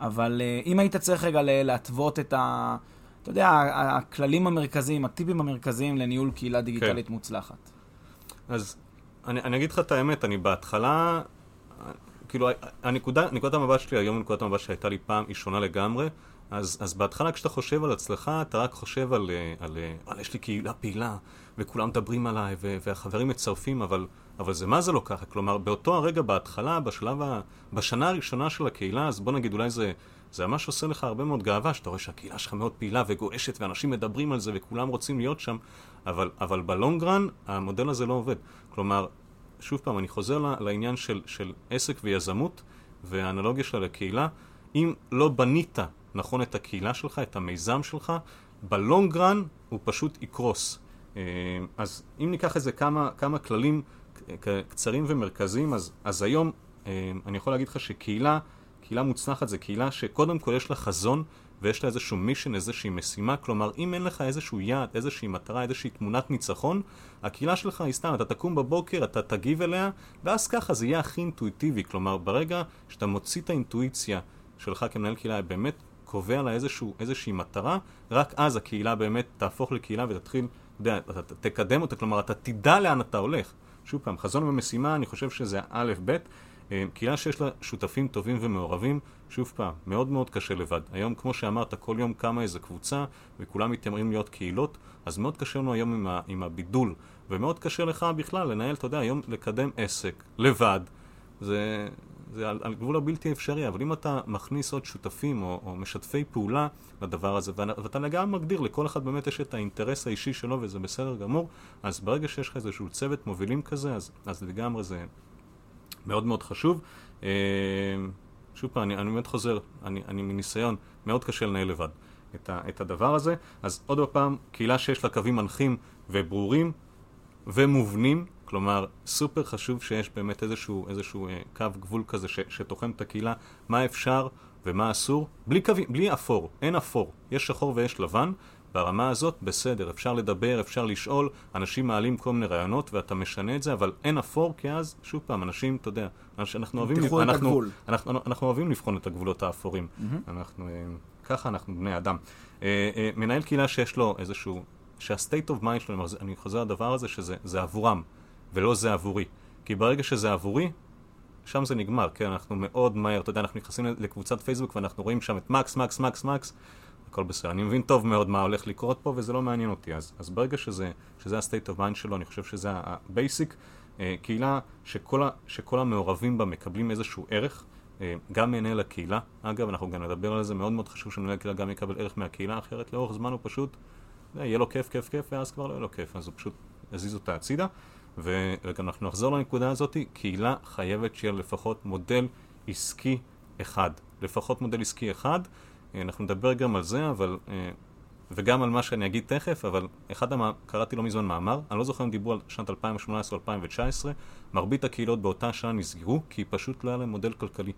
אבל אה, אם היית צריך רגע להתוות את ה... אתה יודע, הכללים המרכזיים, הטיפים המרכזיים לניהול קהילה דיגיטלית כן. מוצלחת. אז אני, אני אגיד לך את האמת, אני בהתחלה, כאילו, הנקודה, נקודת המבט שלי היום, נקודת המבט שהייתה לי פעם, היא שונה לגמרי. אז, אז בהתחלה כשאתה חושב על עצמך, אתה רק חושב על, אה, על, על, על יש לי קהילה פעילה, וכולם מדברים עליי, ו, והחברים מצרפים, אבל, אבל זה מה זה לא ככה? כלומר, באותו הרגע, בהתחלה, בשלב ה... בשנה הראשונה של הקהילה, אז בוא נגיד, אולי זה, זה ממש עושה לך הרבה מאוד גאווה, שאתה רואה שהקהילה שלך מאוד פעילה וגועשת, ואנשים מדברים על זה, וכולם רוצים להיות שם, אבל, אבל בלונגרן, המודל הזה לא עובד. כלומר, שוב פעם, אני חוזר לעניין של, של עסק ויזמות, והאנלוגיה שלה לקהילה. אם לא בנית נכון את הקהילה שלך, את המיזם שלך, בלונגרן הוא פשוט יקרוס. אה, אז אם ניקח איזה כמה, כמה כללים ק- קצרים ומרכזיים, אז, אז היום אה, אני יכול להגיד לך שקהילה, קהילה מוצלחת זה קהילה שקודם כל יש לה חזון ויש לה איזשהו מישן, איזושהי משימה, כלומר אם אין לך איזשהו יעד, איזושהי מטרה, איזושהי תמונת ניצחון, הקהילה שלך היא סתם, אתה תקום בבוקר, אתה תגיב אליה, ואז ככה זה יהיה הכי אינטואיטיבי, כלומר ברגע שאתה מוציא את האינטואיציה שלך כמנהל קהילה, באמת קובע לה איזשהו, איזושהי מטרה, רק אז הקהילה באמת תהפוך לקהילה ותתחיל, יודע, אתה תקדם אותה, כלומר אתה תדע לאן אתה הולך. שוב פעם, חזון ומשימה, אני חושב שזה א'-ב'. אה, קהילה שיש לה שותפים טובים ומעורבים, שוב פעם, מאוד מאוד קשה לבד. היום, כמו שאמרת, כל יום קמה איזה קבוצה, וכולם מתיימרים להיות קהילות, אז מאוד קשה לנו היום עם, ה, עם הבידול, ומאוד קשה לך בכלל לנהל, אתה יודע, היום לקדם עסק לבד, זה, זה על, על גבול הבלתי אפשרי, אבל אם אתה מכניס עוד שותפים או, או משתפי פעולה לדבר הזה, ואתה, לגמרי מגדיר, לכל אחד באמת יש את האינטרס האישי שלו, וזה בסדר גמור, אז ברגע שיש לך איזשהו צוות מובילים כזה, אז, אז לגמרי זה מאוד מאוד חשוב. אה, שוב פעם, אני, אני באמת חוזר, אני, אני מניסיון, מאוד קשה לנהל לבד את, ה, את הדבר הזה. אז עוד פעם, קהילה שיש לה קווים מנחים וברורים ומובנים, כלומר, סופר חשוב שיש באמת איזשהו, איזשהו אה, קו גבול כזה ש, שתוחם את הקהילה, מה אפשר ומה אסור, בלי קווים, בלי אפור, אין אפור, יש שחור ויש לבן. ברמה הזאת, בסדר, אפשר לדבר, אפשר לשאול, אנשים מעלים כל מיני רעיונות ואתה משנה את זה, אבל אין אפור, כי אז, שוב פעם, אנשים, אתה יודע, אנחנו אוהבים, אנחנו, הגבול. אנחנו, אנחנו אוהבים לבחון את הגבולות האפורים. אנחנו, אה, ככה אנחנו בני אדם. אה, אה, מנהל קהילה שיש לו איזשהו, שה-state of mind שלו, אני חוזר לדבר הזה, שזה זה עבורם, ולא זה עבורי. כי ברגע שזה עבורי, שם זה נגמר, כן, אנחנו מאוד מהר, אתה יודע, אנחנו נכנסים לקבוצת פייסבוק ואנחנו רואים שם את מקס, מקס, מקס, מקס, הכל בסדר. אני מבין טוב מאוד מה הולך לקרות פה וזה לא מעניין אותי. אז, אז ברגע שזה, שזה ה-state of mind שלו, אני חושב שזה ה-basic. אה, קהילה שכל, ה, שכל המעורבים בה מקבלים איזשהו ערך, אה, גם מנהל הקהילה. אגב, אנחנו גם נדבר על זה, מאוד מאוד חשוב שמנהל הקהילה גם יקבל ערך מהקהילה, אחרת לאורך זמן הוא פשוט, אה, יהיה לו כיף, כיף, כיף, ואז כבר לא יהיה לו כיף, אז הוא פשוט יזיז אותה הצידה. וגם אנחנו נחזור לנקודה הזאת, קהילה חייבת שיהיה לפחות מודל עסקי אחד. לפחות מודל עסקי אחד. אה, אנחנו נדבר גם על זה, אבל... אה, וגם על מה שאני אגיד תכף, אבל אחד המ... קראתי לא מזמן מאמר, אני לא זוכר אם דיברו על שנת 2018 או 2019, מרבית הקהילות באותה שנה נסגרו, כי פשוט לא היה להם מודל כלכלי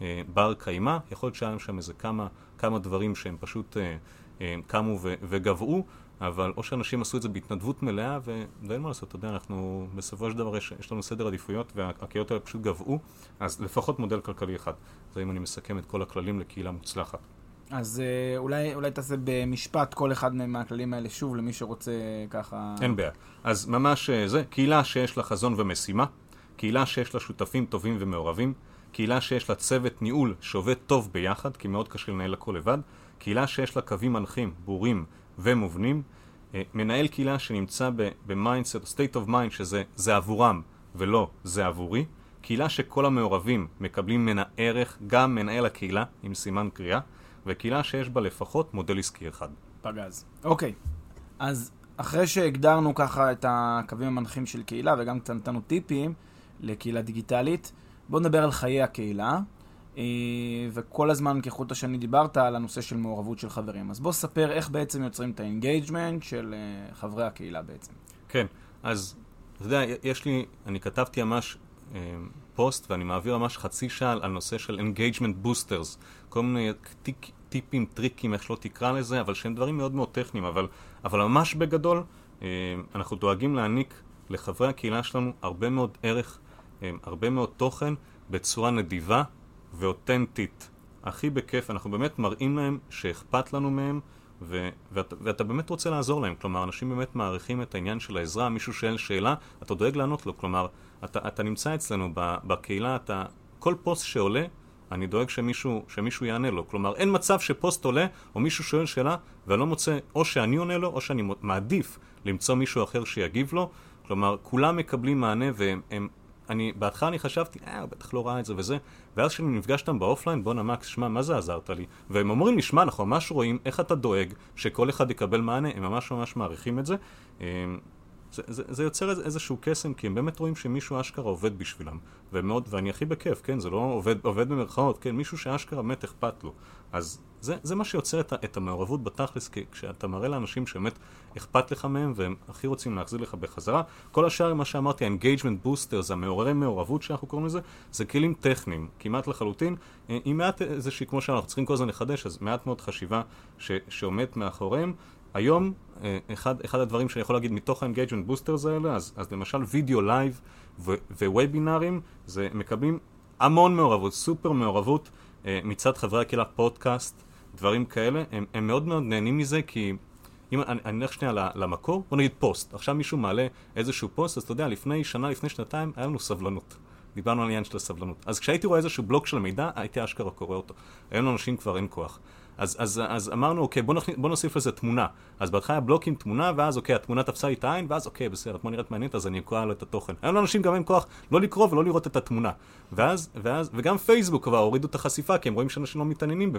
אה, בר קיימא, יכול להיות שהיה להם שם איזה כמה, כמה דברים שהם פשוט אה, אה, קמו ו... וגבעו, אבל או שאנשים עשו את זה בהתנדבות מלאה. ואין מה לעשות, אתה יודע, אנחנו בסופו של דבר יש, יש לנו סדר עדיפויות, והקהילות האלה פשוט גבעו, אז לפחות מודל כלכלי אחד. זה אם אני מסכם את כל הכללים לקהילה מוצלחת. אז אה, אולי, אולי תעשה במשפט כל אחד מהכללים האלה שוב, למי שרוצה ככה... אין בעיה. אז ממש אה, זה, קהילה שיש לה חזון ומשימה, קהילה שיש לה שותפים טובים ומעורבים, קהילה שיש לה צוות ניהול שעובד טוב ביחד, כי מאוד קשה לנהל הכל לבד, קהילה שיש לה קווים מנחים ברורים ומובנים, אה, מנהל קהילה שנמצא ב mindset, state of mind, שזה זה עבורם ולא זה עבורי, קהילה שכל המעורבים מקבלים מן הערך, גם מנהל הקהילה, עם סימן קריאה, וקהילה שיש בה לפחות מודל עסקי אחד. פגז. אוקיי, אז אחרי שהגדרנו ככה את הקווים המנחים של קהילה וגם קצת נתנו טיפים לקהילה דיגיטלית, בואו נדבר על חיי הקהילה. אה, וכל הזמן כחוט השני דיברת על הנושא של מעורבות של חברים. אז בוא ספר איך בעצם יוצרים את ה engagement של אה, חברי הקהילה בעצם. כן, אז אתה יודע, יש לי, אני כתבתי ממש אה, פוסט ואני מעביר ממש חצי שעה על נושא של engagement boosters, כל מיני טיק, טיפים, טריקים, איך שלא תקרא לזה, אבל שהם דברים מאוד מאוד טכניים, אבל, אבל ממש בגדול, אה, אנחנו דואגים להעניק לחברי הקהילה שלנו הרבה מאוד ערך, אה, הרבה מאוד תוכן, בצורה נדיבה ואותנטית. הכי בכיף, אנחנו באמת מראים להם שאכפת לנו מהם, ו- ואת, ואתה באמת רוצה לעזור להם. כלומר, אנשים באמת מעריכים את העניין של העזרה, מישהו שואל שאלה, אתה דואג לענות לו. כלומר, אתה, אתה נמצא אצלנו בקהילה, אתה... כל פוסט שעולה, אני דואג שמישהו, שמישהו יענה לו. כלומר, אין מצב שפוסט עולה, או מישהו שואל שאלה, ואני לא מוצא, או שאני עונה לו, או שאני מעדיף למצוא מישהו אחר שיגיב לו. כלומר, כולם מקבלים מענה, והם... הם, אני, בהתחלה אני חשבתי, אה, הוא בטח לא ראה את זה וזה, ואז כשאני נפגש איתם באופליין, בואנה מקס, שמע, מה זה עזרת לי? והם אומרים לי, שמע, אנחנו ממש רואים איך אתה דואג שכל אחד יקבל מענה, הם ממש ממש מעריכים את זה. זה, זה, זה יוצר איז, איזשהו קסם, כי הם באמת רואים שמישהו אשכרה עובד בשבילם. ומאוד, ואני הכי בכיף, כן? זה לא עובד, עובד במרכאות, כן? מישהו שאשכרה באמת אכפת לו. אז זה, זה מה שיוצר את, את המעורבות בתכלס, כי כשאתה מראה לאנשים שבאמת אכפת לך מהם, והם הכי רוצים להחזיר לך בחזרה. כל השאר, מה שאמרתי, ה-engagement boosters, המעוררי מעורבות שאנחנו קוראים לזה, זה כלים טכניים, כמעט לחלוטין, אה, עם מעט איזושהי, כמו שאנחנו צריכים כל הזמן לחדש, אז מעט מאוד חשיבה ש, שעומד מאחוריהם. היום, אה, אחד, אחד הדברים שאני יכול להגיד מתוך ה-engagement boosters האלה, אז, אז למשל וידאו לייב ווובינארים, זה מקבלים המון מעורבות, סופר מעורבות אה, מצד חברי הקהילה, פודקאסט, דברים כאלה, הם, הם מאוד מאוד נהנים מזה כי אם אני אלך שנייה למקור, בוא נגיד פוסט, עכשיו מישהו מעלה איזשהו פוסט, אז אתה יודע, לפני שנה, לפני שנתיים, היה לנו סבלנות. דיברנו על העניין של הסבלנות. אז כשהייתי רואה איזשהו בלוק של מידע, הייתי אשכרה קורא אותו. היום לאנשים כבר אין כוח. אז, אז, אז אמרנו, אוקיי, בוא, נכ... בוא נוסיף לזה תמונה. אז בהתחלה היה בלוק עם תמונה, ואז אוקיי, התמונה תפסה לי את העין, ואז אוקיי, בסדר, התמונה נראית מעניינת, אז אני אקרא לו את התוכן. היום לאנשים גם אין כוח לא לקרוא ולא לראות את התמונה. ואז, ואז, וגם פייסבוק כבר הורידו את החשיפה, כי הם רואים שאנשים לא מתעניינים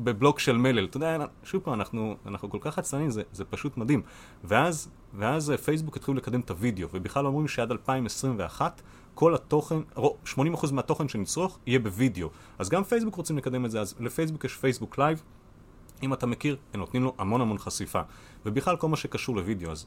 בבלוק של מלל. אתה יודע, שוב פעם, אנחנו, אנחנו כל כך עצלנים, זה, זה פשוט מדהים. ואז, ואז פייסבוק התחילו לקדם את הוידאו, ובכלל אומרים שעד 2021, כל התוכן, 80% מהתוכן שנצרוך יהיה בווידאו. אז גם פייסבוק רוצים לקדם את זה, אז לפייסבוק יש פייסבוק לייב, אם אתה מכיר, הם נותנים לו המון המון חשיפה. ובכלל כל מה שקשור לוידאו, אז...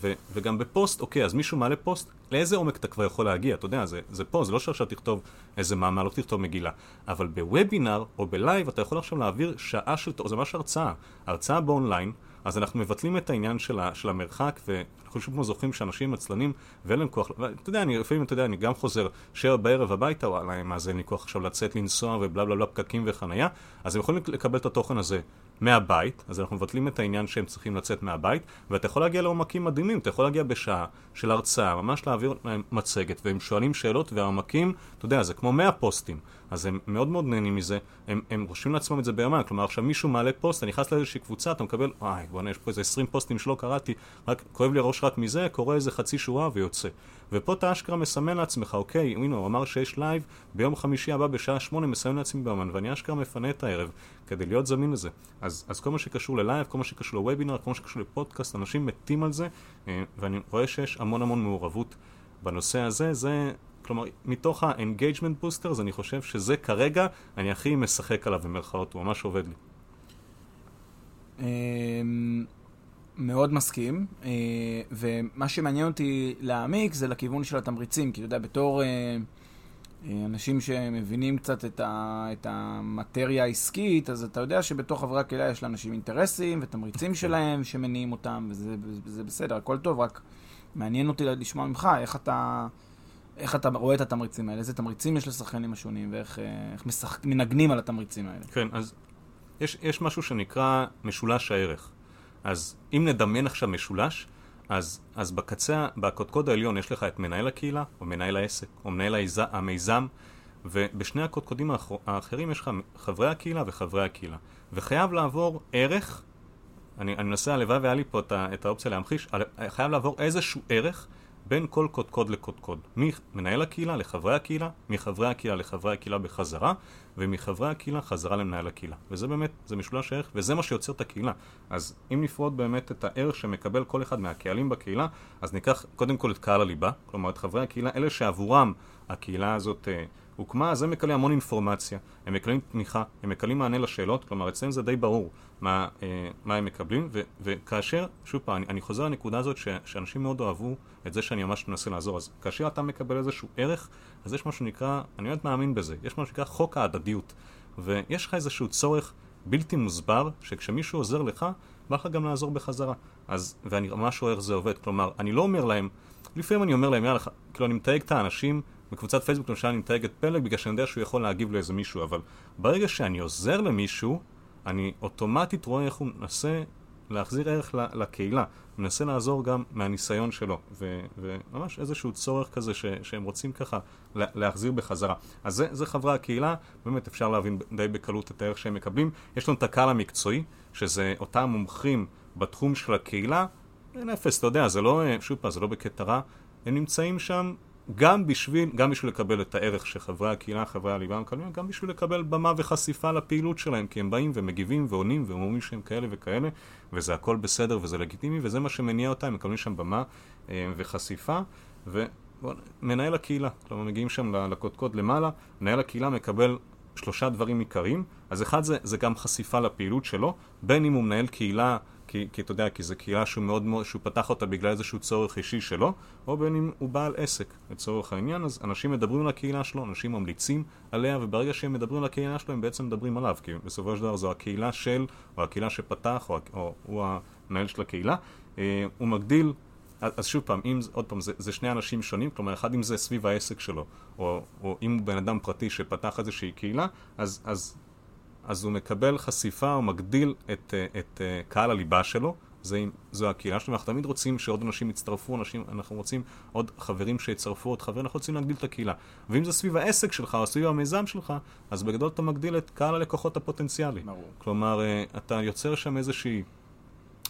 ו, וגם בפוסט, אוקיי, אז מישהו מעלה פוסט, לאיזה עומק אתה כבר יכול להגיע? אתה יודע, זה, זה פה, זה לא שעכשיו תכתוב איזה מאמר, לא תכתוב מגילה. אבל בוובינר או בלייב אתה יכול עכשיו להעביר שעה של... זה ממש הרצאה. הרצאה באונליין. אז אנחנו מבטלים את העניין של, ה, של המרחק, ואנחנו שוב זוכרים שאנשים עצלנים ואין להם כוח, ואתה יודע, אני לפעמים, אתה יודע, אני גם חוזר שבע בערב הביתה, וואלה, מה זה, אין לי כוח עכשיו לצאת לנסוע ובלה בלה בלה פקקים וחנייה, אז הם יכולים לקבל את התוכן הזה מהבית, אז אנחנו מבטלים את העניין שהם צריכים לצאת מהבית, ואתה יכול להגיע לעומקים מדהימים, אתה יכול להגיע בשעה של הרצאה, ממש להעביר להם מצגת, והם שואלים שאלות, והעומקים, אתה יודע, זה כמו 100 פוסטים. אז הם מאוד מאוד נהנים מזה, הם, הם רושמים לעצמם את זה ביומן, כלומר עכשיו מישהו מעלה פוסט, אתה נכנס לאיזושהי קבוצה, אתה מקבל, וואי, בוא'נה, יש פה איזה 20 פוסטים שלא קראתי, רק כואב לי הראש רק מזה, קורא איזה חצי שורה ויוצא. ופה אתה אשכרה מסמן לעצמך, אוקיי, הנה, הוא אמר שיש לייב ביום חמישי הבא בשעה שמונה, מסמן לעצמי ביומן, ואני אשכרה מפנה את הערב כדי להיות זמין לזה. אז, אז כל מה שקשור ללייב, כל מה שקשור לוובינר, כל מה שקשור לפודקאסט, אנשים מתים על זה, אה, ואני רואה שיש המון המון מעורבות בנושא הזה, זה כלומר, מתוך ה-engagement boosters, אני חושב שזה כרגע, אני הכי משחק עליו במרכאות, הוא ממש עובד לי. מאוד מסכים, אה, ומה שמעניין אותי להעמיק זה לכיוון של התמריצים, כי אתה יודע, בתור אה, אה, אנשים שמבינים קצת את, ה, את המטריה העסקית, אז אתה יודע שבתוך חברי הקהילה יש לאנשים אינטרסים ותמריצים שלהם שמניעים אותם, וזה, וזה בסדר, הכל טוב, רק מעניין אותי לשמוע ממך איך אתה... איך אתה רואה את התמריצים האלה? איזה תמריצים יש לשחקנים השונים, ואיך משחק, מנגנים על התמריצים האלה? כן, אז יש, יש משהו שנקרא משולש הערך. אז אם נדמיין עכשיו משולש, אז, אז בקצה, בקודקוד העליון יש לך את מנהל הקהילה, או מנהל העסק, או מנהל היז, המיזם, ובשני הקודקודים האחר, האחרים יש לך חברי הקהילה וחברי הקהילה. וחייב לעבור ערך, אני, אני מנסה, הלוואי והיה לי פה את, את האופציה להמחיש, חייב לעבור איזשהו ערך בין כל קודקוד לקודקוד, ממנהל הקהילה לחברי הקהילה, מחברי הקהילה לחברי הקהילה בחזרה, ומחברי הקהילה חזרה למנהל הקהילה. וזה באמת, זה משולש ערך, וזה מה שיוצר את הקהילה. אז אם נפרוד באמת את הערך שמקבל כל אחד מהקהלים בקהילה, אז ניקח קודם כל את קהל הליבה, כלומר את חברי הקהילה, אלה שעבורם הקהילה הזאת אה, הוקמה, אז הם מקבלים המון אינפורמציה, הם מקבלים תמיכה, הם מקבלים מענה לשאלות, כלומר אצלם זה די ברור מה, אה, מה הם מקבלים, ו, וכאשר, שוב פעם, אני, אני חוזר לנקודה הזאת ש, שאנשים מאוד אוהבו את זה שאני ממש מנסה לעזור, אז כאשר אתה מקבל איזשהו ערך, אז יש משהו שנקרא, אני באמת מאמין בזה, יש משהו שנקרא חוק ההדדיות, ויש לך איזשהו צורך בלתי מוסבר, שכשמישהו עוזר לך, בא לך גם לעזור בחזרה. אז, ואני ממש רואה איך זה עובד, כלומר, אני לא אומר להם, לפעמים אני אומר להם, יאללה, כאילו אני מתייג את האנשים, בקבוצת פייסבוק למשל אני מתייג את פלג בגלל שאני יודע שהוא יכול להגיב לאיזה מישהו, אבל ברגע שאני עוזר למישהו, אני אוטומטית רואה איך הוא מנסה להחזיר ערך לקהילה, מנסה לעזור גם מהניסיון שלו, ו- וממש איזשהו צורך כזה ש- שהם רוצים ככה להחזיר בחזרה. אז זה, זה חברי הקהילה, באמת אפשר להבין די בקלות את הערך שהם מקבלים. יש לנו את הקהל המקצועי, שזה אותם מומחים בתחום של הקהילה, אין אפס, אתה יודע, זה לא, שוב פעם, זה לא בקטע רע, הם נמצאים שם גם בשביל, גם בשביל לקבל את הערך שחברי הקהילה, חברי הליבה מקבלים, גם בשביל לקבל במה וחשיפה לפעילות שלהם, כי הם באים ומגיבים ועונים ואומרים שהם כאלה וכאלה, וזה הכל בסדר וזה לגיטימי, וזה מה שמניע אותם, הם מקבלים שם במה אה, וחשיפה, ומנהל הקהילה, כלומר מגיעים שם לקודקוד למעלה, מנהל הקהילה מקבל שלושה דברים עיקריים, אז אחד זה, זה גם חשיפה לפעילות שלו, בין אם הוא מנהל קהילה כי, כי אתה יודע, כי זו קהילה שהוא מאוד מאוד, שהוא פתח אותה בגלל איזשהו צורך אישי שלו, או בין אם הוא בעל עסק לצורך העניין, אז אנשים מדברים על הקהילה שלו, אנשים ממליצים עליה, וברגע שהם מדברים על הקהילה שלו, הם בעצם מדברים עליו, כי בסופו של דבר זו הקהילה של, או הקהילה שפתח, או, או הוא המנהל של הקהילה, אה, הוא מגדיל אז שוב פעם, אם, עוד פעם, זה, זה שני אנשים שונים, כלומר, אחד אם זה סביב העסק שלו, או, או אם הוא בן אדם פרטי שפתח איזושהי קהילה, אז, אז אז הוא מקבל חשיפה, הוא מגדיל את, את, אה, את אה, קהל הליבה שלו, זה, זו הקהילה שלנו, אנחנו תמיד רוצים שעוד אנשים יצטרפו, אנשים, אנחנו רוצים עוד חברים שיצטרפו עוד חברים, אנחנו רוצים להגדיל את הקהילה. ואם זה סביב העסק שלך או סביב המיזם שלך, אז בגדול אתה מגדיל את קהל הלקוחות הפוטנציאלי. ברור. כלומר, אה, אתה יוצר שם איזושהי,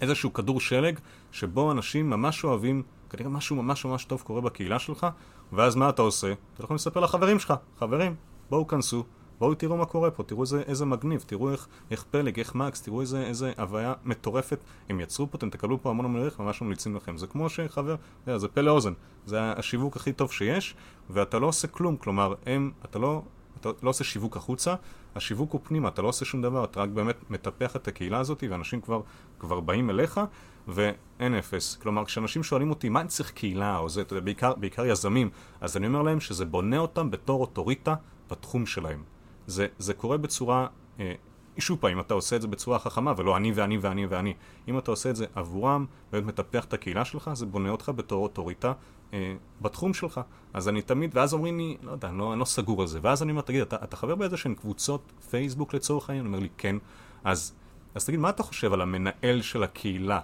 איזשהו כדור שלג, שבו אנשים ממש אוהבים, כנראה משהו ממש ממש טוב קורה בקהילה שלך, ואז מה אתה עושה? אתה יכול לספר לחברים שלך, חברים, בואו כנסו. בואו תראו מה קורה פה, תראו איזה, איזה מגניב, תראו איך, איך פלג, איך מקס, תראו איזה, איזה הוויה מטורפת הם יצרו פה, אתם תקבלו פה המון המון ערך, ממש ממליצים לכם. זה כמו שחבר, זה, פלא אוזן, זה השיווק הכי טוב שיש, ואתה לא עושה כלום, כלומר, הם, אתה לא, אתה לא עושה שיווק החוצה, השיווק הוא פנימה, אתה לא עושה שום דבר, אתה רק באמת מטפח את הקהילה הזאת, ואנשים כבר, כבר באים אליך, ואין אפס. כלומר, כשאנשים שואלים אותי, מה אני צריך קהילה, או זה, אתה יודע, בעיקר, בעיקר יזמים, אז אני אומר להם שזה בונה אותם בתור אוטוריטה בתחום שלהם. זה, זה קורה בצורה, אה, שוב פעם, אם אתה עושה את זה בצורה חכמה, ולא אני ואני ואני ואני, אם אתה עושה את זה עבורם, באמת מטפח את הקהילה שלך, זה בונה אותך בתור אוטוריטה אה, בתחום שלך. אז אני תמיד, ואז אומרים לי, לא יודע, אני לא, אני לא סגור על זה, ואז אני אומר, תגיד, אתה, אתה חבר באיזה שהן קבוצות פייסבוק לצורך העניין? הוא אומר לי, כן. אז, אז תגיד, מה אתה חושב על המנהל של הקהילה?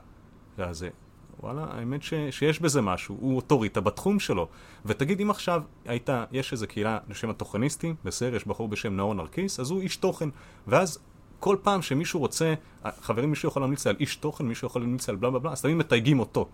זה, וואלה, האמת ש, שיש בזה משהו, הוא אוטוריטה בתחום שלו. ותגיד, אם עכשיו הייתה, יש איזה קהילה בשם התוכניסטים, בסדר, יש בחור בשם נאור נרקיס, אז הוא איש תוכן. ואז כל פעם שמישהו רוצה, חברים, מישהו יכול להמליץ על איש תוכן, מישהו יכול להמליץ על בלה בלה בלה, אז תמיד מתייגים אותו.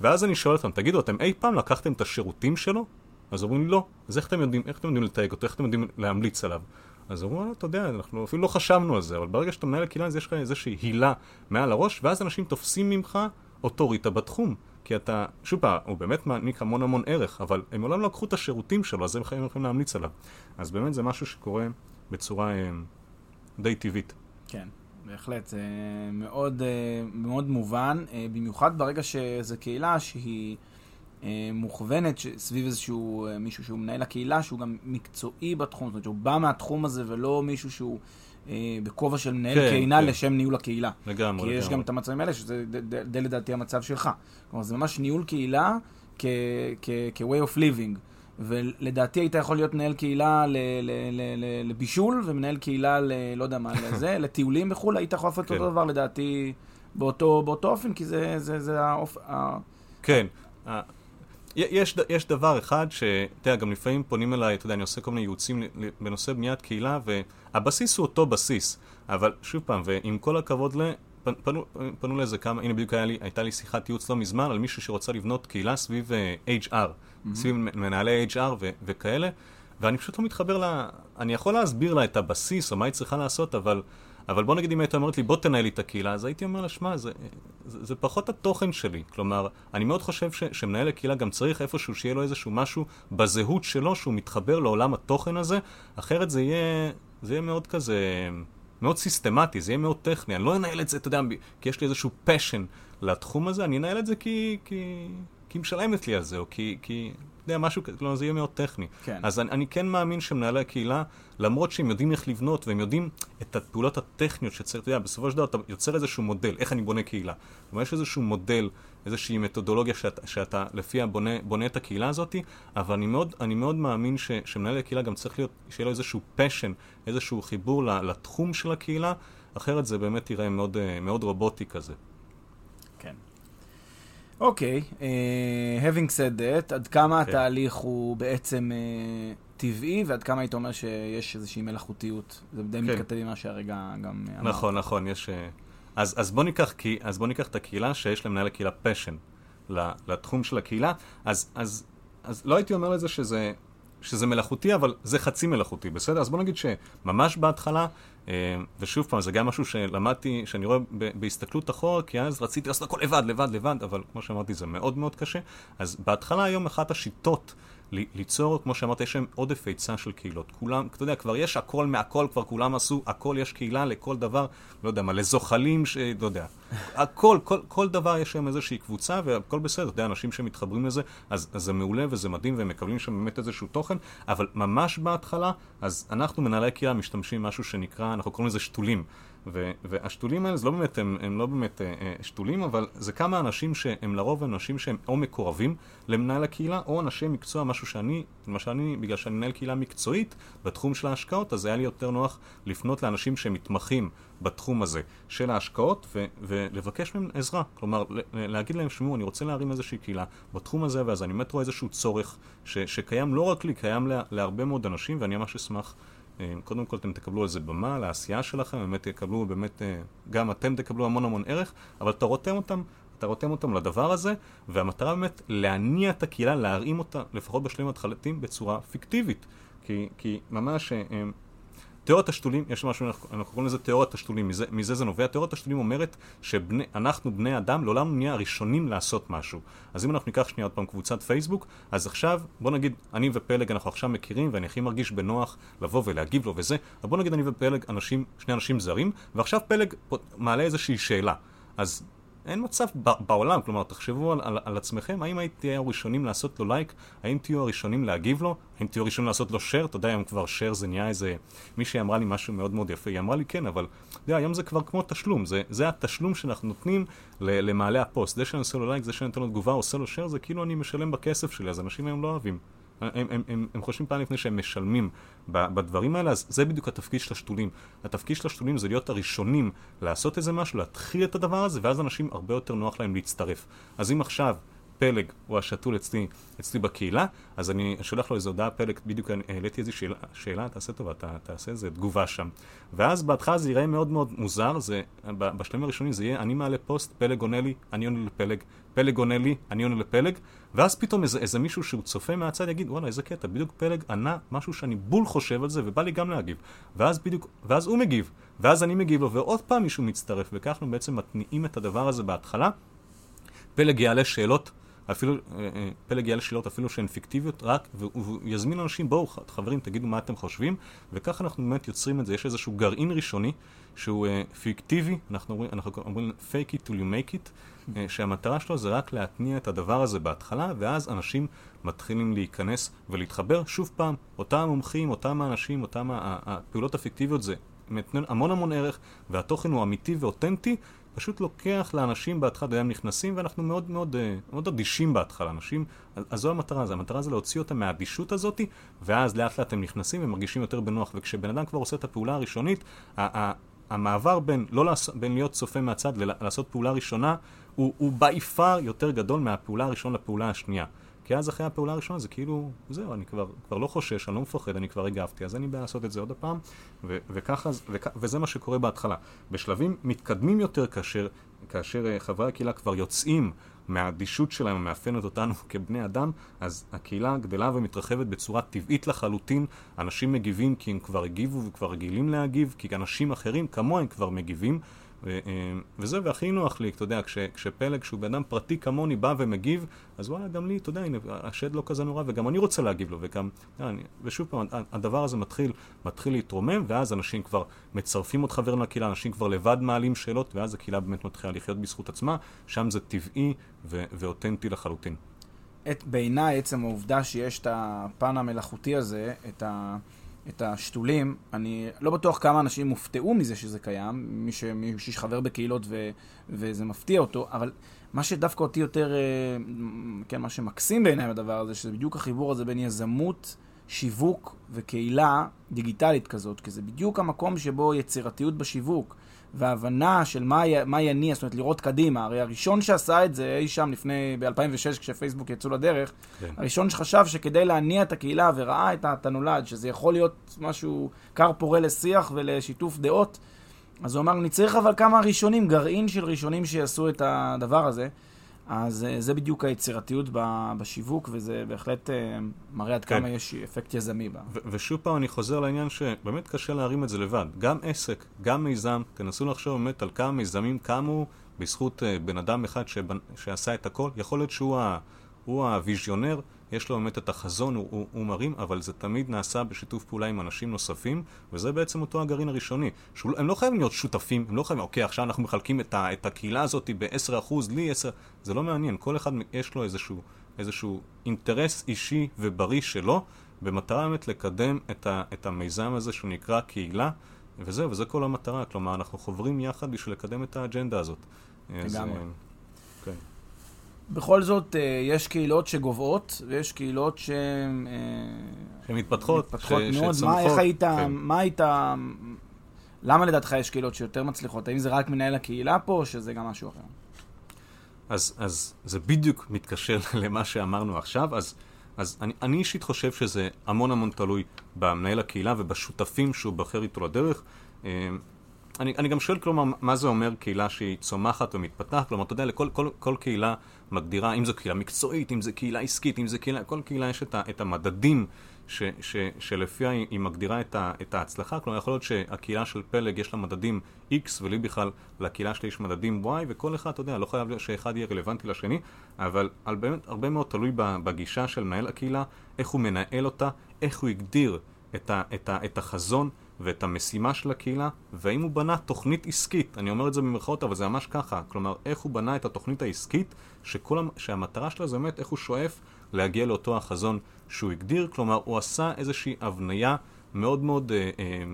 ואז אני שואל אותם, תגידו, אתם אי פעם לקחתם את השירותים שלו? אז אומרים לי, לא. אז איך אתם יודעים, איך אתם יודעים לתייג אותו, איך אתם יודעים להמליץ עליו? אז אמרו, אתה יודע, אנחנו אפילו לא חשבנו על זה, אבל ברגע שאתה מנהל קהילה, אז יש לך איזושהי הילה מעל הראש, ואז אנשים תופסים ממך אוטוריטה בתחום. כי אתה, שוב פעם, הוא באמת מעניק המון המון ערך, אבל הם מעולם לא לקחו את השירותים שלו, אז הם יכולים להמליץ עליו. אז באמת זה משהו שקורה בצורה אה, די טבעית. כן, בהחלט, זה מאוד, אה, מאוד מובן, אה, במיוחד ברגע שזו קהילה שהיא מוכוונת סביב איזשהו מישהו שהוא מנהל הקהילה, שהוא גם מקצועי בתחום, זאת אומרת שהוא בא מהתחום הזה ולא מישהו שהוא... אה, בכובע של מנהל כן, קהילה כן. לשם ניהול הקהילה. לגמרי, כי יש גם את המצבים האלה, שזה די לדעתי המצב שלך. כלומר, זה ממש ניהול קהילה כ-way of living. ולדעתי היית יכול להיות מנהל קהילה לבישול, ומנהל קהילה ל... לא יודע מה, לזה, [LAUGHS] לטיולים בחו"ל, היית יכול לעשות כן. אותו דבר לדעתי באותו, באותו אופן, כי זה, זה, זה האופ... כן. יש, יש דבר אחד שאתה יודע, גם לפעמים פונים אליי, אתה יודע, אני עושה כל מיני ייעוצים בנושא בניית קהילה, והבסיס הוא אותו בסיס, אבל שוב פעם, ועם כל הכבוד ל... פנו, פנו לאיזה כמה, הנה בדיוק לי, הייתה לי שיחת ייעוץ לא מזמן על מישהו שרוצה לבנות קהילה סביב uh, HR, mm-hmm. סביב מנהלי HR ו- וכאלה, ואני פשוט לא מתחבר ל... אני יכול להסביר לה את הבסיס או מה היא צריכה לעשות, אבל אבל בוא נגיד אם היית אומרת לי, בוא תנהל לי את הקהילה, אז הייתי אומר לה, שמע, זה, זה, זה פחות התוכן שלי. כלומר, אני מאוד חושב ש, שמנהל הקהילה גם צריך איפשהו שיהיה לו איזשהו משהו בזהות שלו, שהוא מתחבר לעולם התוכן הזה, אחרת זה יהיה, זה יהיה מאוד כזה... מאוד סיסטמטי, זה יהיה מאוד טכני, אני לא אנהל את זה, אתה יודע, כי יש לי איזשהו פשן לתחום הזה, אני אנהל את זה כי, כי, כי משלמת לי על זה, או כי, כי יודע, משהו כזה, כלומר זה יהיה מאוד טכני. כן. אז אני, אני כן מאמין שמנהלי הקהילה, למרות שהם יודעים איך לבנות, והם יודעים את הפעולות הטכניות שצריך, אתה יודע, בסופו של דבר אתה יוצר איזשהו מודל, איך אני בונה קהילה. כלומר, יש איזשהו מודל, איזושהי מתודולוגיה שאת, שאתה לפיה בונה, בונה את הקהילה הזאת, אבל אני מאוד, אני מאוד מאמין ש, שמנהל הקהילה גם צריך להיות, שיהיה לו איזשהו פשן, איזשהו חיבור לתחום של הקהילה, אחרת זה באמת יראה מאוד, אה, מאוד רובוטי כזה. אוקיי, okay, uh, having said that, עד כמה okay. כן. התהליך הוא בעצם uh, טבעי, ועד כמה היית אומר שיש איזושהי מלאכותיות? זה די okay. כן. מתכתב עם מה שהרגע גם אמרת. נכון, נכון, יש... Uh, אז, אז, בוא ניקח, אז בוא ניקח את הקהילה שיש למנהל הקהילה פשן לתחום של הקהילה, אז, אז, אז לא הייתי אומר לזה שזה, שזה מלאכותי, אבל זה חצי מלאכותי, בסדר? אז בוא נגיד שממש בהתחלה אה, ושוב פעם, זה גם משהו שלמדתי, שאני רואה בהסתכלות אחורה, כי אז רציתי לעשות הכל לבד, לבד, לבד, אבל כמו שאמרתי, זה מאוד מאוד קשה. אז בהתחלה היום אחת השיטות ליצור, כמו שאמרת, יש להם עודף היצע של קהילות. כולם, אתה יודע, כבר יש הכל מהכל, כבר כולם עשו, הכל יש קהילה לכל דבר, לא יודע מה, לזוחלים, ש... לא יודע. הכל, כל, כל דבר יש להם איזושהי קבוצה, והכל בסדר, אתה יודע, אנשים שמתחברים לזה, אז, אז זה מעולה וזה מדהים, והם מקבלים שם באמת איזשהו תוכן, אבל ממש בהתחלה, אז אנחנו, מנהלי קהילה, משתמשים במשהו שנקרא, אנחנו קוראים לזה שתולים. ו- והשתולים האלה זה לא באמת, הם, הם לא באמת אה, אה, שתולים, אבל זה כמה אנשים שהם לרוב אנשים שהם או מקורבים למנהל הקהילה, או אנשי מקצוע, משהו שאני, למשל אני, בגלל שאני מנהל קהילה מקצועית בתחום של ההשקעות, אז היה לי יותר נוח לפנות לאנשים שמתמחים בתחום הזה של ההשקעות ו- ולבקש מהם עזרה. כלומר, להגיד להם, שמעו, אני רוצה להרים איזושהי קהילה בתחום הזה, ואז אני באמת רואה איזשהו צורך ש- שקיים לא רק לי, קיים לה- להרבה מאוד אנשים, ואני ממש אשמח קודם כל אתם תקבלו איזה במה לעשייה שלכם, באמת תקבלו, באמת, אה, גם אתם תקבלו המון המון ערך, אבל אתה רותם אותם, אתה רותם אותם לדבר הזה, והמטרה באמת להניע את הקהילה, להרים אותה, לפחות בשלבים התחלתיים, בצורה פיקטיבית. כי, כי ממש אה, תיאוריית השתולים, יש משהו, אנחנו קוראים לזה תיאוריית השתולים, מזה, מזה זה נובע. תיאוריית השתולים אומרת שאנחנו בני אדם לעולם נהיה הראשונים לעשות משהו. אז אם אנחנו ניקח שנייה עוד פעם קבוצת פייסבוק, אז עכשיו, בוא נגיד, אני ופלג אנחנו עכשיו מכירים ואני הכי מרגיש בנוח לבוא ולהגיב לו וזה, אבל בוא נגיד אני ופלג אנשים, שני אנשים זרים, ועכשיו פלג מעלה איזושהי שאלה. אז אין מצב בעולם, כלומר, תחשבו על, על, על עצמכם, האם תהיו הראשונים לעשות לו לייק, האם תהיו הראשונים להגיב לו, האם תהיו הראשונים לעשות לו share, אתה יודע, היום כבר share זה נהיה איזה... מישהי אמרה לי משהו מאוד מאוד יפה, היא אמרה לי כן, אבל, אתה יודע, היום זה כבר כמו תשלום, זה, זה התשלום שאנחנו נותנים למעלה הפוסט, זה שאני עושה לו לייק, זה שאני נותן לו תגובה, עושה לו share, זה כאילו אני משלם בכסף שלי, אז אנשים היום לא אוהבים. הם, הם, הם, הם חושבים פעם לפני שהם משלמים בדברים האלה, אז זה בדיוק התפקיד של השתולים. התפקיד של השתולים זה להיות הראשונים לעשות איזה משהו, להתחיל את הדבר הזה, ואז אנשים הרבה יותר נוח להם להצטרף. אז אם עכשיו פלג הוא השתול אצלי, אצלי בקהילה, אז אני שולח לו איזו הודעה, פלג, בדיוק העליתי איזו שאלה, שאלה, תעשה טובה, תה, תעשה איזה תגובה שם. ואז בהתחלה זה ייראה מאוד מאוד מוזר, זה, בשלבים הראשונים זה יהיה, אני מעלה פוסט, פלג עונה לי, אני עונה לפלג, פלג עונה לי, אני עונה לפלג, ואז פתאום איזה, איזה מישהו שהוא צופה מהצד יגיד, וואלה, איזה קטע, בדיוק פלג ענה משהו שאני בול חושב על זה, ובא לי גם להגיב. ואז בדיוק, ואז הוא מגיב, ואז אני מגיב לו, ועוד פעם מישהו מצטרף, וכך אנחנו בעצם מתניעים את הדבר הזה בהתחלה. פלג יעלה שאלות אפילו, אה, אה, פלג יעלה שאלות אפילו שהן פיקטיביות, רק, והוא יזמין אנשים, בואו חברים, תגידו מה אתם חושבים, וככה אנחנו באמת יוצרים את זה. יש איזשהו גרעין ראשוני שהוא uh, פיקטיבי, אנחנו אומרים, אנחנו אומרים fake it till you make it, uh, שהמטרה שלו זה רק להתניע את הדבר הזה בהתחלה, ואז אנשים מתחילים להיכנס ולהתחבר. שוב פעם, אותם המומחים, אותם האנשים, אותם הפעולות הפיקטיביות זה המון המון ערך, והתוכן הוא אמיתי ואותנטי, פשוט לוקח לאנשים בהתחלה, הם נכנסים ואנחנו מאוד מאוד, אה, מאוד אדישים בהתחלה, אנשים, אז זו המטרה, זה המטרה זה להוציא אותם מהאדישות הזאת, ואז לאט לאט הם נכנסים ומרגישים יותר בנוח, וכשבן אדם כבר עושה את הפעולה הראשונית, המעבר בין, לא לעשות, בין להיות צופה מהצד לעשות פעולה ראשונה, הוא, הוא by far יותר גדול מהפעולה הראשונה לפעולה השנייה. כי אז אחרי הפעולה הראשונה זה כאילו, זהו, אני כבר, כבר לא חושש, אני לא מפחד, אני כבר הגבתי, אז אין לי בעיה לעשות את זה עוד פעם, ו- וככה, וכ- וזה מה שקורה בהתחלה. בשלבים מתקדמים יותר, כאשר, כאשר uh, חברי הקהילה כבר יוצאים מהאדישות שלהם המאפיינת אותנו [LAUGHS] כבני אדם, אז הקהילה גדלה ומתרחבת בצורה טבעית לחלוטין. אנשים מגיבים כי הם כבר הגיבו וכבר רגילים להגיב, כי אנשים אחרים כמוהם כבר מגיבים. ו- אה, וזה, והכי נוח לי, אתה יודע, כש, כשפלג, שהוא בן אדם פרטי כמוני, בא ומגיב, אז וואלה, גם לי, אתה יודע, הנה, השד לא כזה נורא, וגם אני רוצה להגיב לו, וגם, אני, ושוב פעם, הדבר הזה מתחיל, מתחיל להתרומם, ואז אנשים כבר מצרפים עוד חברים לקהילה, אנשים כבר לבד מעלים שאלות, ואז הקהילה באמת מתחילה לחיות בזכות עצמה, שם זה טבעי ו- ואותנטי לחלוטין. בעיניי, עצם העובדה שיש את הפן המלאכותי הזה, את ה... את השתולים, אני לא בטוח כמה אנשים הופתעו מזה שזה קיים, מי, ש, מי שחבר בקהילות ו, וזה מפתיע אותו, אבל מה שדווקא אותי יותר, אה, כן, מה שמקסים בעיניי בדבר הזה, שזה בדיוק החיבור הזה בין יזמות, שיווק וקהילה דיגיטלית כזאת, כי זה בדיוק המקום שבו יצירתיות בשיווק. והבנה של מה, מה יניע, זאת אומרת, לראות קדימה. הרי הראשון שעשה את זה אי שם לפני, ב-2006, כשפייסבוק יצאו לדרך, כן. הראשון שחשב שכדי להניע את הקהילה וראה את הנולד, שזה יכול להיות משהו כר פורה לשיח ולשיתוף דעות, אז הוא אמר, אני צריך אבל כמה ראשונים, גרעין של ראשונים שיעשו את הדבר הזה. אז אה, זה בדיוק היצירתיות בשיווק, וזה בהחלט אה, מראה עד כן. כמה יש אפקט יזמי בה. ושוב פעם אני חוזר לעניין שבאמת קשה להרים את זה לבד. גם עסק, גם מיזם, תנסו לחשוב באמת על כמה מיזמים קמו בזכות אה, בן אדם אחד שבנ... שעשה את הכל. יכול להיות שהוא ה... הוויזיונר, יש לו באמת את החזון, הוא, הוא, הוא מרים, אבל זה תמיד נעשה בשיתוף פעולה עם אנשים נוספים, וזה בעצם אותו הגרעין הראשוני. שהוא, הם לא חייבים להיות שותפים, הם לא חייבים, אוקיי, עכשיו אנחנו מחלקים את, ה, את הקהילה הזאת ב-10%, לי 10%, זה לא מעניין, כל אחד יש לו איזשהו, איזשהו אינטרס אישי ובריא שלו, במטרה באמת לקדם את, ה, את המיזם הזה שהוא נקרא קהילה, וזהו, וזה כל המטרה, כלומר, אנחנו חוברים יחד בשביל לקדם את האג'נדה הזאת. לגמרי. כן. בכל זאת, אה, יש קהילות שגוועות, ויש קהילות ש... שמתפתחות, מתפתחות ש... מאוד. מה, איך היית, כן. מה היית... למה לדעתך יש קהילות שיותר מצליחות? האם זה רק מנהל הקהילה פה, או שזה גם משהו אחר? אז, אז זה בדיוק מתקשר [LAUGHS] למה שאמרנו עכשיו, אז, אז אני, אני אישית חושב שזה המון המון תלוי במנהל הקהילה ובשותפים שהוא בוחר איתו לדרך. אני, אני גם שואל, כלומר, מה זה אומר קהילה שהיא צומחת ומתפתחת? כלומר, אתה יודע, לכל כל, כל קהילה מגדירה, אם זו קהילה מקצועית, אם זו קהילה עסקית, אם זו קהילה, כל קהילה יש את, ה, את המדדים ש, ש, שלפיה היא, היא מגדירה את, ה, את ההצלחה. כלומר, יכול להיות שהקהילה של פלג יש לה מדדים X, ולי בכלל, לקהילה שלי יש מדדים Y, וכל אחד, אתה יודע, לא חייב שאחד יהיה רלוונטי לשני, אבל על באמת, הרבה מאוד תלוי בגישה של מנהל הקהילה, איך הוא מנהל אותה, איך הוא הגדיר את, ה, את, ה, את החזון. ואת המשימה של הקהילה, והאם הוא בנה תוכנית עסקית, אני אומר את זה במרכאות, אבל זה ממש ככה, כלומר, איך הוא בנה את התוכנית העסקית, שכל, שהמטרה שלה זה באמת איך הוא שואף להגיע לאותו החזון שהוא הגדיר, כלומר, הוא עשה איזושהי הבניה מאוד מאוד אה, אה,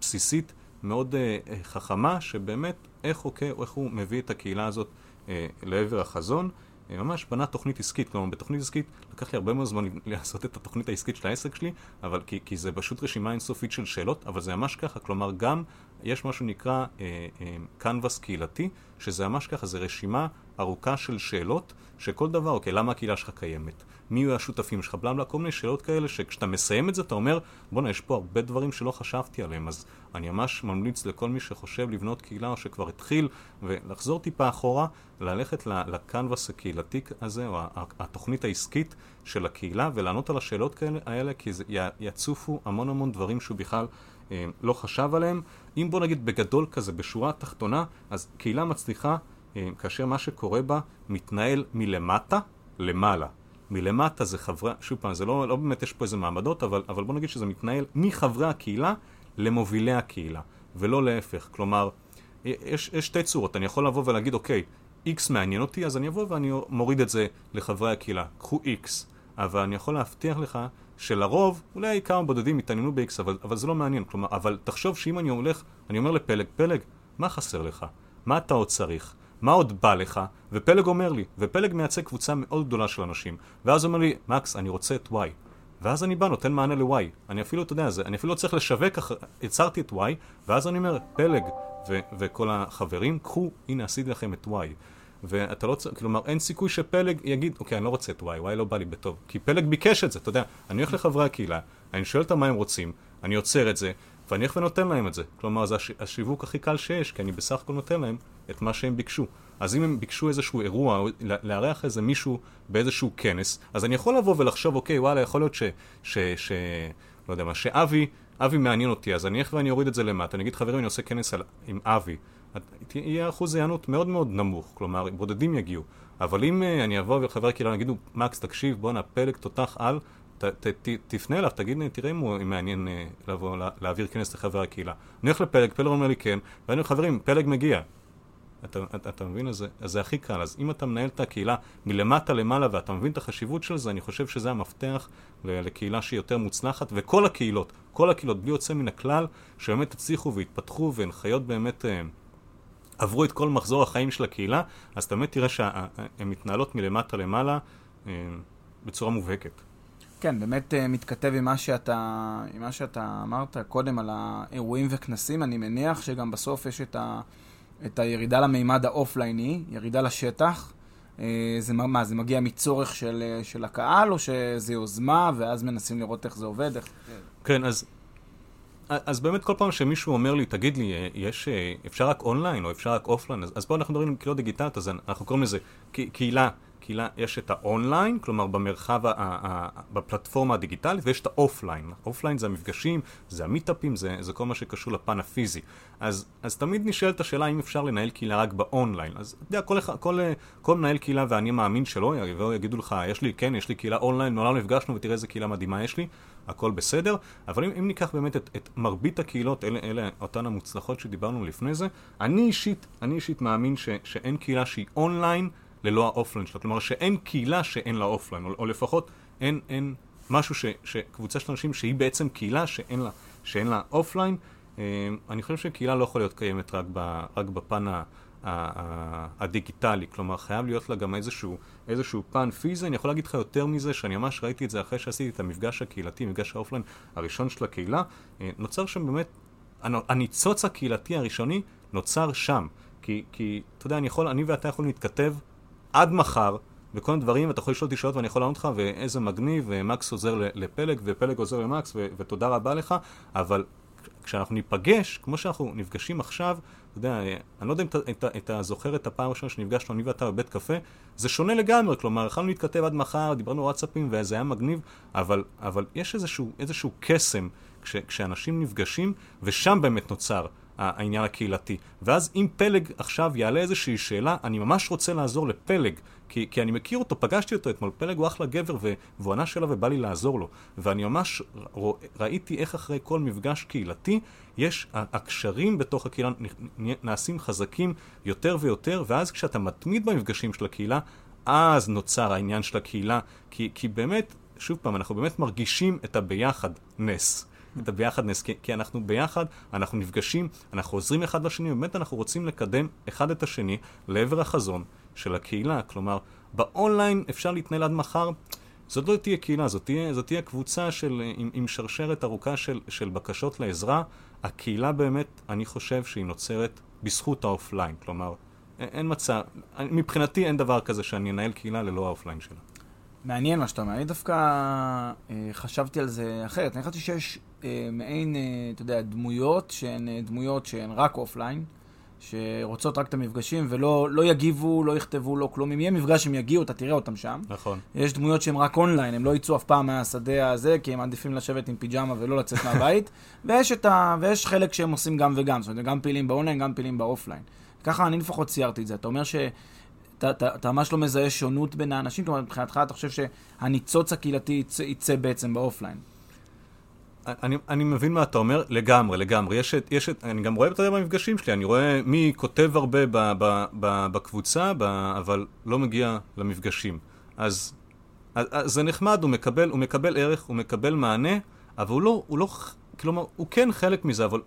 בסיסית, מאוד אה, חכמה, שבאמת, איך, אוקיי, איך הוא מביא את הקהילה הזאת אה, לעבר החזון. ממש בנה תוכנית עסקית, כלומר בתוכנית עסקית לקח לי הרבה מאוד זמן [LAUGHS] לעשות את התוכנית העסקית של העסק שלי, אבל כי, כי זה פשוט רשימה אינסופית של שאלות, אבל זה ממש ככה, כלומר גם יש משהו שנקרא קנבס אה, אה, קהילתי, שזה ממש ככה, זה רשימה ארוכה של שאלות, שכל דבר, אוקיי, למה הקהילה שלך קיימת? מי יהיו השותפים שלך? בלה כל מיני שאלות כאלה, שכשאתה מסיים את זה אתה אומר, בואנה, יש פה הרבה דברים שלא חשבתי עליהם, אז אני ממש ממליץ לכל מי שחושב לבנות קהילה או שכבר התחיל, ולחזור טיפה אחורה, ללכת לקנבס הקהילתי הזה, או התוכנית העסקית של הקהילה, ולענות על השאלות האלה, כי זה יצופו המון המון דברים שהוא בכלל אה, לא חשב עליהם. אם בוא נגיד בגדול כזה, בשורה התחתונה, אז קהילה מצליחה כאשר מה שקורה בה מתנהל מלמטה למעלה. מלמטה זה חברי, שוב פעם, זה לא, לא באמת יש פה איזה מעמדות, אבל, אבל בוא נגיד שזה מתנהל מחברי הקהילה למובילי הקהילה, ולא להפך. כלומר, יש, יש שתי צורות, אני יכול לבוא ולהגיד, אוקיי, X מעניין אותי, אז אני אבוא ואני מוריד את זה לחברי הקהילה. קחו X. אבל אני יכול להבטיח לך שלרוב, אולי כמה בודדים יתעניינו ב-X, אבל, אבל זה לא מעניין. כלומר, אבל תחשוב שאם אני הולך, אני אומר לפלג, פלג, מה חסר לך? מה אתה עוד צריך? מה עוד בא לך? ופלג אומר לי, ופלג מייצג קבוצה מאוד גדולה של אנשים. ואז אומר לי, מקס, אני רוצה את Y. ואז אני בא, נותן מענה ל-Y. אני אפילו, אתה יודע, זה, אני אפילו לא צריך לשווק, יצרתי את Y, ואז אני אומר, פלג ו- וכל החברים, קחו, הנה עשיתי לכם את Y. ואתה לא צריך, כלומר, אין סיכוי שפלג יגיד, אוקיי, אני לא רוצה את Y, Y לא בא לי בטוב. כי פלג ביקש את זה, אתה יודע, אני הולך לחברי הקהילה, אני שואל אותם מה הם רוצים, אני עוצר את זה, ואני הולך ונותן להם את זה. כלומר, זה הש- השיווק הכי קל שיש, כי אני בסך הכל נותן להם את מה שהם ביקשו. אז אם הם ביקשו איזשהו אירוע, לארח איזה מישהו באיזשהו כנס, אז אני יכול לבוא ולחשוב, אוקיי, וואלה, יכול להיות ש... ש, ש לא יודע מה, שאבי, אבי מעניין אותי, אז אני אלך ואני אוריד את זה למטה. אני אגיד, חברים, אני עושה כנס על, עם אבי. יהיה אחוז היענות מאוד מאוד נמוך, כלומר, בודדים יגיעו. אבל אם uh, אני אבוא וחברי הקהילה יגידו, מקס, תקשיב, בואנה, פלג תותח על, ת, ת, ת, תפנה אליו, תגיד תראה אם הוא מעניין uh, לבוא, לה, להעביר כנס לחברי הקהילה. אני הולך לפלג, פלג אומר לי כן, ואני אומר, חברים, פלג מגיע. אתה, אתה, אתה מבין? אז זה הכי קל. אז אם אתה מנהל את הקהילה מלמטה למעלה ואתה מבין את החשיבות של זה, אני חושב שזה המפתח לקהילה שהיא יותר מוצלחת, וכל הקהילות, כל הקהילות, בלי יוצא מן הכלל, שבאמת הצליחו והתפתחו והן חיות באמת... Uh, עברו את כל מחזור החיים של הקהילה, אז אתה באמת תראה שהן מתנהלות מלמטה למעלה אה, בצורה מובהקת. כן, באמת אה, מתכתב עם מה, שאתה, עם מה שאתה אמרת קודם על האירועים וכנסים. אני מניח שגם בסוף יש את, ה, את הירידה למימד האופלייני, ירידה לשטח. אה, זה מה, זה מגיע מצורך של, של הקהל, או שזה יוזמה, ואז מנסים לראות איך זה עובד? איך... כן, אז אז באמת כל פעם שמישהו אומר לי, תגיד לי, אה, יש, אה, אפשר רק אונליין או אפשר רק אופליין, אז, אז פה אנחנו מדברים על קהילות דיגיטליות, אז אנחנו קוראים לזה קהילה, קהילה, יש את האונליין, כלומר במרחב, ה, ה, ה, בפלטפורמה הדיגיטלית, ויש את האופליין. אופליין זה המפגשים, זה המיטאפים, זה, זה כל מה שקשור לפן הפיזי. אז, אז תמיד נשאלת השאלה אם אפשר לנהל קהילה רק באונליין. אז אתה יודע, כל, כל, כל, כל מנהל קהילה ואני מאמין שלא, יגידו לך, יש לי, כן, יש לי קהילה אונליין, מעולם נפגשנו ותראה איזה קהילה מדהימה יש לי. הכל בסדר, אבל אם, אם ניקח באמת את, את מרבית הקהילות, אלה, אלה אותן המוצלחות שדיברנו לפני זה, אני אישית, אני אישית מאמין ש, שאין קהילה שהיא אונליין ללא האופליין שלה. כלומר, שאין קהילה שאין לה אופליין, או, או לפחות אין, אין משהו ש, שקבוצה של אנשים שהיא בעצם קהילה שאין לה, שאין לה אופליין. אה, אני חושב שקהילה לא יכולה להיות קיימת רק, ב, רק בפן ה... הדיגיטלי, כלומר חייב להיות לה גם איזשהו, איזשהו פן פיזי, אני יכול להגיד לך יותר מזה, שאני ממש ראיתי את זה אחרי שעשיתי את המפגש הקהילתי, מפגש האופליין הראשון של הקהילה, אה, נוצר שם באמת, הניצוץ הקהילתי הראשוני נוצר שם, כי, כי אתה יודע, אני יכול, אני ואתה יכולים להתכתב עד מחר וכל מיני דברים, ואתה יכול לשאול אותי שאלות ואני יכול לענות לך, ואיזה מגניב, ומקס עוזר לפלג, ופלג עוזר למקס, ו- ותודה רבה לך, אבל כשאנחנו ניפגש, כמו שאנחנו נפגשים עכשיו, אתה יודע, אני לא יודע אם אתה זוכר את הפעם הראשונה שנפגשנו, אני ואתה בבית קפה, זה שונה לגמרי, כלומר, יכולנו להתכתב עד מחר, דיברנו וואטסאפים וזה היה מגניב, אבל, אבל יש איזשהו, איזשהו קסם כש, כשאנשים נפגשים, ושם באמת נוצר העניין הקהילתי. ואז אם פלג עכשיו יעלה איזושהי שאלה, אני ממש רוצה לעזור לפלג, כי, כי אני מכיר אותו, פגשתי אותו אתמול, פלג הוא אחלה גבר, והוא ענה שאלה ובא לי לעזור לו. ואני ממש רוא, ראיתי איך אחרי כל מפגש קהילתי, יש, הקשרים בתוך הקהילה נעשים חזקים יותר ויותר, ואז כשאתה מתמיד במפגשים של הקהילה, אז נוצר העניין של הקהילה, כי, כי באמת, שוב פעם, אנחנו באמת מרגישים את הביחדנס. את הביחדנס, כי, כי אנחנו ביחד, אנחנו נפגשים, אנחנו עוזרים אחד לשני, ובאמת אנחנו רוצים לקדם אחד את השני לעבר החזון של הקהילה. כלומר, באונליין אפשר להתנהל עד מחר. זאת לא תהיה קהילה, זאת תהיה, זאת תהיה קבוצה של, עם, עם שרשרת ארוכה של, של בקשות לעזרה. הקהילה באמת, אני חושב שהיא נוצרת בזכות האופליין. כלומר, אין מצב, מבחינתי אין דבר כזה שאני אנהל קהילה ללא האופליין שלה. מעניין מה שאתה אומר. אני דווקא אה, חשבתי על זה אחרת. אני חשבתי שיש אה, מעין, אה, אתה יודע, דמויות שהן אה, דמויות שהן רק אופליין, שרוצות רק את המפגשים ולא לא יגיבו, לא יכתבו, לא כלום. אם יהיה מפגש הם יגיעו, אתה תראה אותם שם. נכון. יש דמויות שהן רק אונליין, הם לא יצאו אף פעם מהשדה הזה, כי הם מעדיפים לשבת עם פיג'מה ולא לצאת [LAUGHS] מהבית. ויש, ה... ויש חלק שהם עושים גם וגם, זאת אומרת, גם פעילים באונליין, גם פעילים באופליין. ככה אני לפחות ציירתי את זה. אתה אומר ש... אתה, ממש לא מזהה שונות בין האנשים, כלומר מבחינתך אתה חושב שהניצוץ הקהילתי יצא, יצא בעצם באופליין. אני, אני מבין מה אתה אומר, לגמרי, לגמרי. יש את, יש את, אני גם רואה, אתה יודע, במפגשים שלי, אני רואה מי כותב הרבה ב, ב, ב, בקבוצה, ב, אבל לא מגיע למפגשים. אז, אז, אז זה נחמד, הוא מקבל, הוא מקבל ערך, הוא מקבל מענה, אבל הוא לא, הוא לא, כלומר, הוא כן חלק מזה, אבל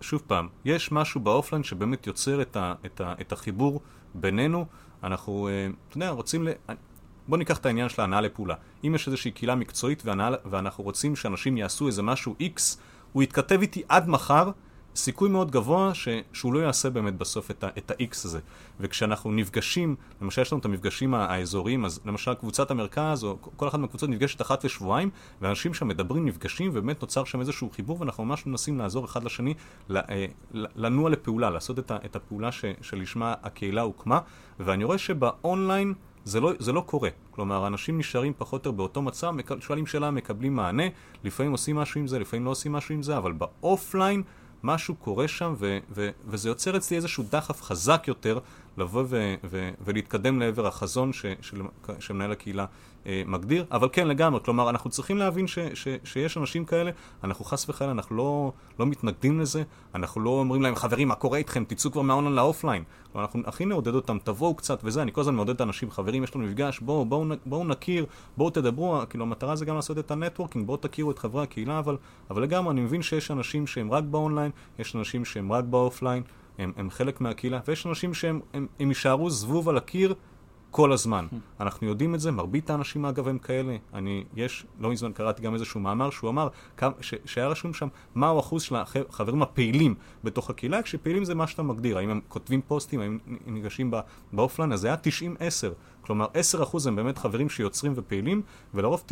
שוב פעם, יש משהו באופליין שבאמת יוצר את, ה, את, ה, את החיבור בינינו. אנחנו, אה, אתה יודע, רוצים ל... בוא ניקח את העניין של ההנאה לפעולה. אם יש איזושהי קהילה מקצועית והנאה, ואנחנו רוצים שאנשים יעשו איזה משהו X, הוא יתכתב איתי עד מחר, סיכוי מאוד גבוה ש, שהוא לא יעשה באמת בסוף את, ה, את ה-X הזה. וכשאנחנו נפגשים, למשל יש לנו את המפגשים האזוריים, אז למשל קבוצת המרכז, או כל אחת מהקבוצות נפגשת אחת לשבועיים, ואנשים שם מדברים, נפגשים, ובאמת נוצר שם איזשהו חיבור, ואנחנו ממש מנסים לעזור אחד לשני אה, לנוע לפעולה, לעשות את, ה, את הפעולה ש, שלשמה הקהילה הוקמה, ואני רואה שבאונליין זה לא, זה לא קורה. כלומר, אנשים נשארים פחות או יותר באותו מצב, שואלים שאלה, מקבלים מענה, לפעמים עושים משהו עם זה, לפעמים לא עושים משהו עם זה, אבל באופליין משהו קורה שם, ו- ו- וזה יוצר אצלי איזשהו דחף חזק יותר לבוא ו- ו- ולהתקדם לעבר החזון ש- של- שמנהל הקהילה מגדיר, אבל כן לגמרי, כלומר אנחנו צריכים להבין ש, ש, שיש אנשים כאלה, אנחנו חס וחלילה, אנחנו לא, לא מתנגדים לזה, אנחנו לא אומרים להם חברים מה קורה איתכם, תצאו כבר מהאונליין לאופליין, אנחנו הכי נעודד אותם, תבואו קצת וזה, אני כל הזמן מעודד את האנשים, חברים יש לנו מפגש, בואו בוא, בוא, בוא נכיר, בואו תדברו, כאילו המטרה זה גם לעשות את ה networking, בואו תכירו את חברי הקהילה, אבל, אבל לגמרי אני מבין שיש אנשים שהם רק באונליין, יש אנשים שהם רק באופליין, הם, הם חלק מהקהילה, ויש אנשים שהם הם, הם יישארו זבוב על הקיר כל הזמן. אנחנו יודעים את זה, מרבית האנשים אגב הם כאלה. אני, יש, לא מזמן קראתי גם איזשהו מאמר שהוא אמר, שהיה רשום שם מהו האחוז של החברים הפעילים בתוך הקהילה, כשפעילים זה מה שאתה מגדיר, האם הם כותבים פוסטים, האם הם ניגשים באופליין, אז זה היה 90-10. כלומר, 10% הם באמת חברים שיוצרים ופעילים, ולרוב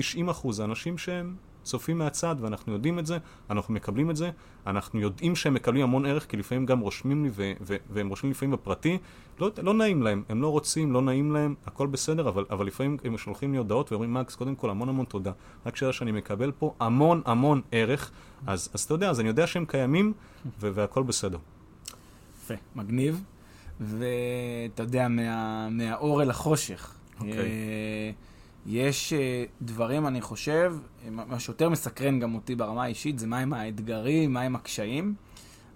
90% זה אנשים שהם צופים מהצד, ואנחנו יודעים את זה, אנחנו מקבלים את זה, אנחנו יודעים שהם מקבלים המון ערך, כי לפעמים גם רושמים לי, ו- ו- והם רושמים לפעמים בפרטי, לא, לא נעים להם, הם לא רוצים, לא נעים להם, הכל בסדר, אבל, אבל לפעמים הם שולחים לי הודעות ואומרים, מקס, קודם כל המון המון תודה, רק שאלה שאני מקבל פה המון המון ערך, אז, אז אתה יודע, אז אני יודע שהם קיימים, ו- והכל בסדר. יפה, מגניב, ואתה יודע, מה, מהאור אל החושך. Okay. אה, יש uh, דברים, אני חושב, מה שיותר מסקרן גם אותי ברמה האישית, זה מהם האתגרים, מהם הקשיים.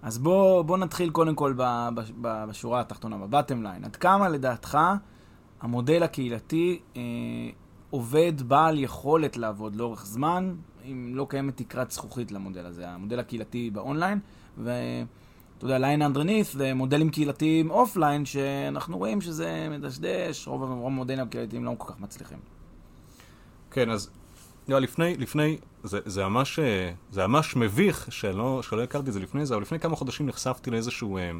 אז בוא, בוא נתחיל קודם כל ב, ב, ב, בשורה התחתונה, ב bottom line. עד כמה לדעתך המודל הקהילתי אה, עובד, בעל יכולת לעבוד לאורך זמן, אם לא קיימת תקרת זכוכית למודל הזה, המודל הקהילתי באונליין, ואתה יודע, line underneath זה מודלים קהילתיים אופליין, שאנחנו רואים שזה מדשדש, רוב המודלים הקהילתיים לא כל כך מצליחים. כן, אז לא, לפני, לפני, זה, זה, ממש, אה, זה ממש מביך שלא, שלא הכרתי את זה לפני זה, אבל לפני כמה חודשים נחשפתי לאיזשהו, אה,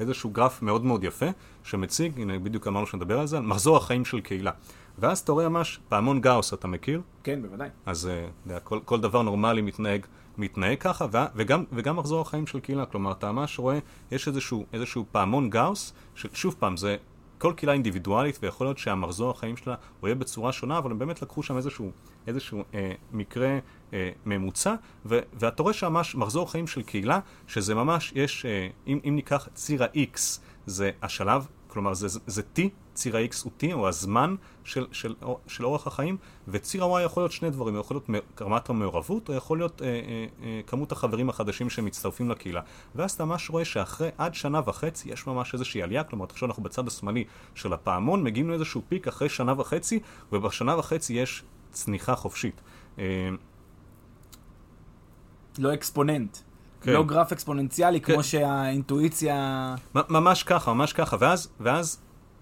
לאיזשהו גרף מאוד מאוד יפה, שמציג, הנה בדיוק אמרנו שנדבר על זה, על מחזור החיים של קהילה. ואז אתה רואה ממש פעמון גאוס, אתה מכיר? כן, בוודאי. אז uh, כל, כל דבר נורמלי מתנהג, מתנהג ככה, וגם, וגם מחזור החיים של קהילה, כלומר, אתה ממש רואה, יש איזשהו, איזשהו פעמון גאוס, ששוב פעם, זה כל קהילה אינדיבידואלית, ויכול להיות שהמחזור החיים שלה הוא יהיה בצורה שונה, אבל הם באמת לקחו שם איזשהו, איזשהו אה, מקרה אה, ממוצע, ואתה רואה שממש מחזור חיים של קהילה, שזה ממש, יש, אה, אם, אם ניקח ציר ה-X, זה השלב כלומר זה, זה T, ציר ה-X הוא T, או הזמן של, של, של אורח החיים, וציר ה-Y יכול להיות שני דברים, יכול להיות רמת המעורבות, או יכול להיות אה, אה, אה, כמות החברים החדשים שמצטרפים לקהילה. ואז אתה ממש רואה שאחרי עד שנה וחצי יש ממש איזושהי עלייה, כלומר תחשוב אנחנו בצד השמאלי של הפעמון, מגיעים לאיזשהו פיק אחרי שנה וחצי, ובשנה וחצי יש צניחה חופשית. אה, לא אקספוננט. כן. לא גרף אקספוננציאלי, כן. כמו שהאינטואיציה... ממש ככה, ממש ככה. ואז, ואז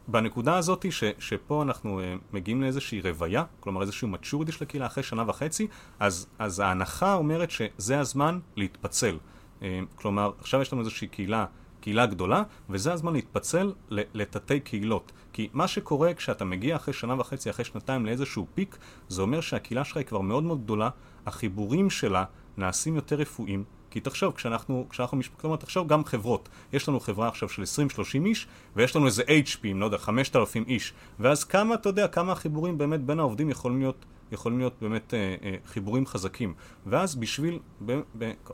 בנקודה הזאת, ש, שפה אנחנו uh, מגיעים לאיזושהי רוויה, כלומר איזשהו מצ'ורדי של הקהילה אחרי שנה וחצי, אז, אז ההנחה אומרת שזה הזמן להתפצל. Uh, כלומר, עכשיו יש לנו איזושהי קהילה, קהילה גדולה, וזה הזמן להתפצל לתתי קהילות. כי מה שקורה כשאתה מגיע אחרי שנה וחצי, אחרי שנתיים לאיזשהו פיק, זה אומר שהקהילה שלך היא כבר מאוד מאוד גדולה, החיבורים שלה נעשים יותר רפואיים, כי תחשוב, כשאנחנו, כשאנחנו משפחות, כלומר, תחשוב גם חברות. יש לנו חברה עכשיו של 20-30 איש, ויש לנו איזה HP, לא יודע, 5,000 איש. ואז כמה, אתה יודע, כמה החיבורים באמת בין העובדים יכולים להיות, יכולים להיות באמת אה, אה, חיבורים חזקים. ואז בשביל,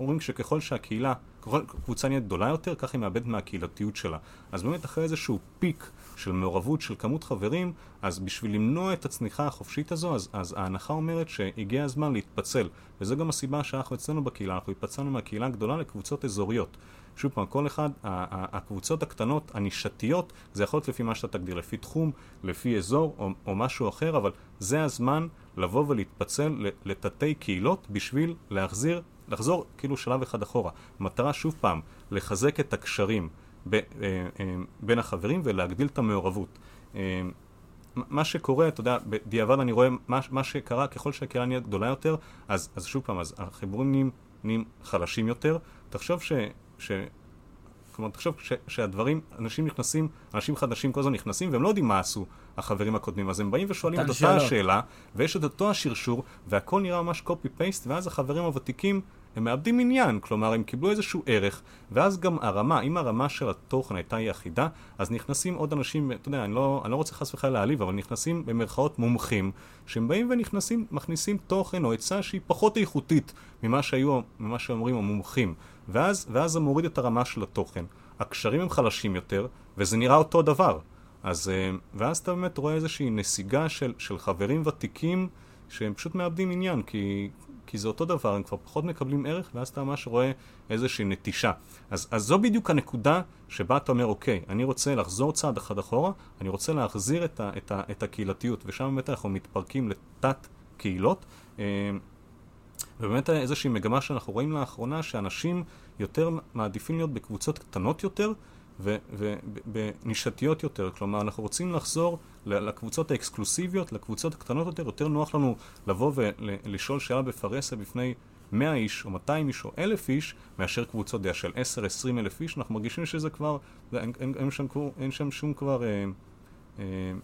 אומרים שככל שהקהילה, ככל קבוצה נהיית גדולה יותר, כך היא מאבדת מהקהילתיות שלה. אז באמת אחרי איזשהו פיק של מעורבות של כמות חברים, אז בשביל למנוע את הצניחה החופשית הזו, אז, אז ההנחה אומרת שהגיע הזמן להתפצל. וזו גם הסיבה שאנחנו אצלנו בקהילה, אנחנו התפצלנו מהקהילה הגדולה לקבוצות אזוריות. שוב פעם, כל אחד, הקבוצות הקטנות, הנישתיות, זה יכול להיות לפי מה שאתה תגדיר, לפי תחום, לפי אזור או, או משהו אחר, אבל זה הזמן לבוא ולהתפצל לתתי קהילות בשביל להחזיר, לחזור כאילו שלב אחד אחורה. מטרה, שוב פעם, לחזק את הקשרים. ב, אה, אה, בין החברים ולהגדיל את המעורבות. אה, מה שקורה, אתה יודע, בדיעבד אני רואה מה, מה שקרה, ככל שהקהילה נהיית גדולה יותר, אז, אז שוב פעם, אז החיבורים נהיים, נהיים חלשים יותר. תחשוב ש, ש... כלומר, תחשוב ש, שהדברים, אנשים נכנסים, אנשים חדשים כל הזמן נכנסים, והם לא יודעים מה עשו החברים הקודמים, אז הם באים ושואלים את אותה השאלה, ויש את אותו השרשור, והכל נראה ממש copy-paste, ואז החברים הוותיקים הם מאבדים עניין, כלומר הם קיבלו איזשהו ערך, ואז גם הרמה, אם הרמה של התוכן הייתה היא אחידה, אז נכנסים עוד אנשים, אתה יודע, אני לא, אני לא רוצה חס וחלילה להעליב, אבל נכנסים במרכאות מומחים, שהם באים ונכנסים, מכניסים תוכן או עצה שהיא פחות איכותית ממה שהיו, ממה שאומרים המומחים, ואז, ואז זה מוריד את הרמה של התוכן. הקשרים הם חלשים יותר, וזה נראה אותו דבר. אז, אה, ואז אתה באמת רואה איזושהי נסיגה של, של חברים ותיקים שהם פשוט מאבדים עניין, כי, כי זה אותו דבר, הם כבר פחות מקבלים ערך, ואז אתה ממש רואה איזושהי נטישה. אז, אז זו בדיוק הנקודה שבה אתה אומר, אוקיי, אני רוצה לחזור צעד אחד אחורה, אני רוצה להחזיר את, ה, את, ה, את הקהילתיות, ושם באמת אנחנו מתפרקים לתת קהילות. אה, ובאמת איזושהי מגמה שאנחנו רואים לאחרונה, שאנשים יותר מעדיפים להיות בקבוצות קטנות יותר, ונישתיות יותר. כלומר, אנחנו רוצים לחזור לקבוצות האקסקלוסיביות, לקבוצות הקטנות יותר. יותר נוח לנו לבוא ולשאול שאלה בפרהסיה בפני 100 איש, או 200 איש, או 1,000 איש, מאשר קבוצות דעה של 10-20 אלף איש. אנחנו מרגישים שזה כבר, אין, אין, אין, שם, אין שם שום כבר... אה,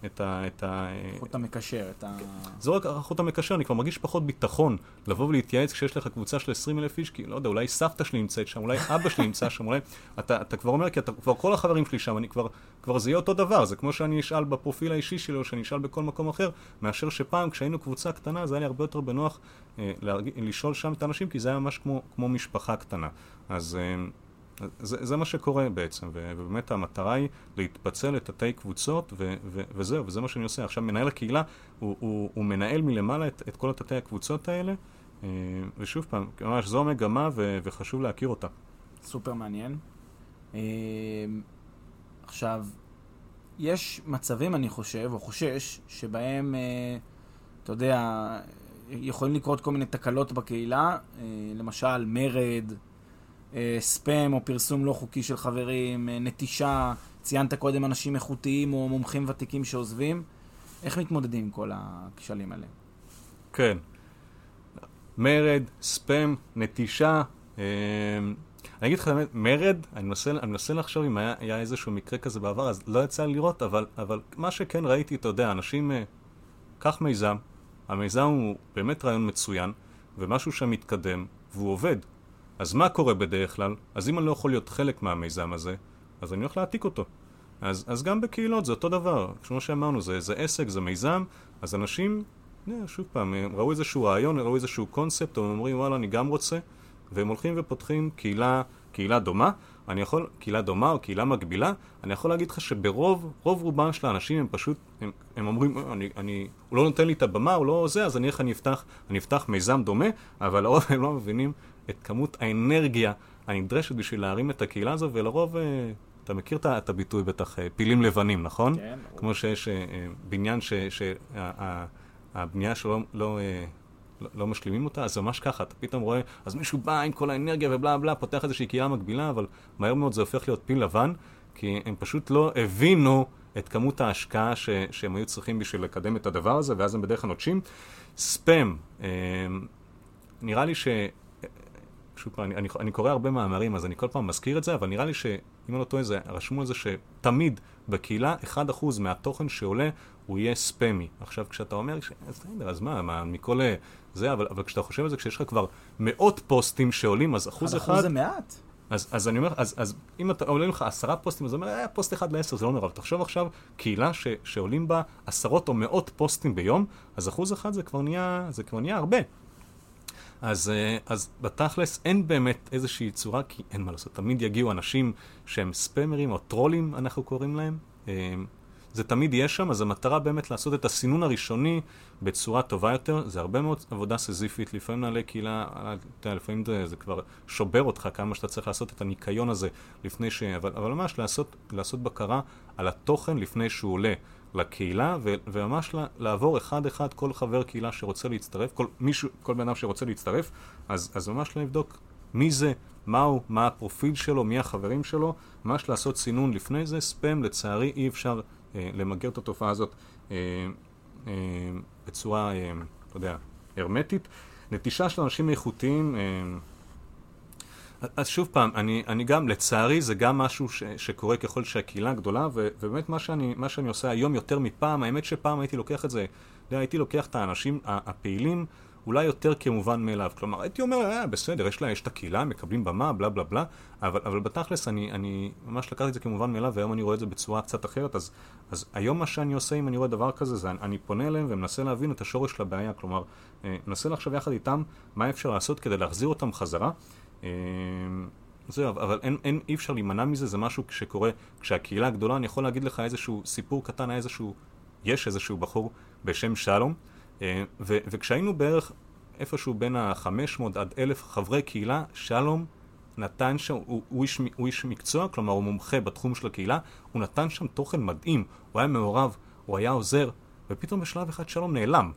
את ה... את ה... החוט המקשר, את ה... זה לא רק החוט המקשר, אני כבר מרגיש פחות ביטחון לבוא ולהתייעץ כשיש לך קבוצה של 20 אלף איש, כי לא יודע, אולי סבתא שלי נמצאת שם, אולי אבא שלי נמצא שם, אולי... אתה, אתה כבר אומר, כי אתה כבר כל החברים שלי שם, אני כבר... כבר זה יהיה אותו דבר, זה כמו שאני אשאל בפרופיל האישי שלי, או שאני אשאל בכל מקום אחר, מאשר שפעם כשהיינו קבוצה קטנה, זה היה לי הרבה יותר בנוח אה, להרג... לשאול שם את האנשים, כי זה היה ממש כמו, כמו משפחה קטנה. אז... אה, זה, זה מה שקורה בעצם, ובאמת המטרה היא להתפצל לתתי קבוצות, ו, ו, וזהו, וזה מה שאני עושה. עכשיו, מנהל הקהילה, הוא, הוא, הוא מנהל מלמעלה את, את כל התתי הקבוצות האלה, אה, ושוב פעם, ממש זו המגמה, ו, וחשוב להכיר אותה. סופר מעניין. אה, עכשיו, יש מצבים, אני חושב, או חושש, שבהם, אה, אתה יודע, יכולים לקרות כל מיני תקלות בקהילה, למשל מרד, ספאם או פרסום לא חוקי של חברים, אה, נטישה, ציינת קודם אנשים איכותיים או מומחים ותיקים שעוזבים. איך מתמודדים עם כל הכשלים האלה? כן. מרד, ספאם, נטישה. אה, אני אגיד לך באמת, מרד, אני מנסה, אני מנסה לחשוב אם היה, היה איזשהו מקרה כזה בעבר, אז לא יצא לי לראות, אבל, אבל מה שכן ראיתי, אתה יודע, אנשים, קח מיזם, המיזם הוא באמת רעיון מצוין, ומשהו שם מתקדם, והוא עובד. אז מה קורה בדרך כלל? אז אם אני לא יכול להיות חלק מהמיזם הזה, אז אני הולך להעתיק אותו. אז, אז גם בקהילות זה אותו דבר, כמו שאמרנו, זה, זה עסק, זה מיזם, אז אנשים, נה, שוב פעם, הם ראו איזשהו רעיון, ראו איזשהו קונספט, הם אומרים וואלה אני גם רוצה, והם הולכים ופותחים קהילה, קהילה דומה, אני יכול, קהילה דומה או קהילה מקבילה, אני יכול להגיד לך שברוב, רוב רובם של האנשים הם פשוט, הם, הם אומרים, אני, אני, הוא לא נותן לי את הבמה, הוא לא זה, אז אני איך אני אפתח, אני אפתח מיזם דומה, אבל לרוב הם לא מבינים את כמות האנרגיה הנדרשת בשביל להרים את הקהילה הזו, ולרוב, אה, אתה מכיר את הביטוי בטח, אה, פילים לבנים, נכון? כן. כמו שיש אה, בניין שהבנייה שלו לא... לא, לא משלימים אותה, אז זה ממש ככה, אתה פתאום רואה, אז מישהו בא עם כל האנרגיה ובלה בלה, פותח איזושהי קהילה מקבילה, אבל מהר מאוד זה הופך להיות פיל לבן, כי הם פשוט לא הבינו את כמות ההשקעה ש, שהם היו צריכים בשביל לקדם את הדבר הזה, ואז הם בדרך כלל נוטשים. ספאם, אה, נראה לי ש... שוב פעם, אני, אני, אני קורא הרבה מאמרים, אז אני כל פעם מזכיר את זה, אבל נראה לי שאם אני לא טועה, רשמו על זה שתמיד בקהילה 1% מהתוכן שעולה הוא יהיה ספמי. עכשיו, כשאתה אומר, ש... בסדר, אז מה, מה, מכל זה, אבל, אבל כשאתה חושב על זה, כשיש לך כבר מאות פוסטים שעולים, אז אחוז אחד... אחוז זה מעט. אז, אז אני אומר, אז, אז אם אתה עולים לך עשרה פוסטים, אז אומר, אה, פוסט אחד לעשר, זה לא נורא. אבל תחשוב עכשיו, קהילה ש, שעולים בה עשרות או מאות פוסטים ביום, אז אחוז אחד זה כבר נהיה, זה כבר נהיה הרבה. אז, אה, אז בתכלס אין באמת איזושהי צורה, כי אין מה לעשות, תמיד יגיעו אנשים שהם ספמרים או טרולים, אנחנו קוראים להם. אה, זה תמיד יהיה שם, אז המטרה באמת לעשות את הסינון הראשוני בצורה טובה יותר. זה הרבה מאוד עבודה סזיפית, לפעמים נעלי קהילה, אתה יודע, לפעמים זה, זה כבר שובר אותך כמה שאתה צריך לעשות את הניקיון הזה לפני ש... אבל, אבל ממש לעשות, לעשות בקרה על התוכן לפני שהוא עולה. לקהילה, ו- וממש לעבור אחד-אחד כל חבר קהילה שרוצה להצטרף, כל מישהו, כל בן אדם שרוצה להצטרף, אז, אז ממש לבדוק מי זה, מהו, מה הפרופיל שלו, מי החברים שלו, ממש לעשות סינון לפני זה, ספאם, לצערי אי אפשר אה, למגר את התופעה הזאת אה, אה, בצורה, אה, אתה יודע, הרמטית. נטישה של אנשים איכותיים, אה, אז שוב פעם, אני, אני גם, לצערי זה גם משהו ש, שקורה ככל שהקהילה גדולה, ו, ובאמת מה שאני, מה שאני עושה היום יותר מפעם, האמת שפעם הייתי לוקח את זה, יודע, הייתי לוקח את האנשים הפעילים אולי יותר כמובן מאליו. כלומר, הייתי אומר, אה, בסדר, יש לה, יש את הקהילה, מקבלים במה, בלה בלה בלה, אבל, אבל בתכלס אני, אני ממש לקחתי את זה כמובן מאליו, והיום אני רואה את זה בצורה קצת אחרת, אז, אז היום מה שאני עושה אם אני רואה דבר כזה, זה אני, אני פונה אליהם ומנסה להבין את השורש של הבעיה, כלומר, אה, מנסה לחשוב יחד איתם מה אפשר לעשות כדי להחזיר אותם חזרה. אה, זהו, אבל אין, אין, אי אפשר להימנע מזה, זה משהו שקורה כשהקהילה גדולה, אני יכול להגיד לך איזשהו סיפור קטן, איזשהו, יש איזשהו בחור בשם שלום, אה, ו, וכשהיינו בערך איפשהו בין ה-500 עד 1,000 חברי קהילה, שלום נתן שם, הוא, הוא, איש, הוא איש מקצוע, כלומר הוא מומחה בתחום של הקהילה, הוא נתן שם תוכן מדהים, הוא היה מעורב, הוא היה עוזר, ופתאום בשלב אחד שלום נעלם.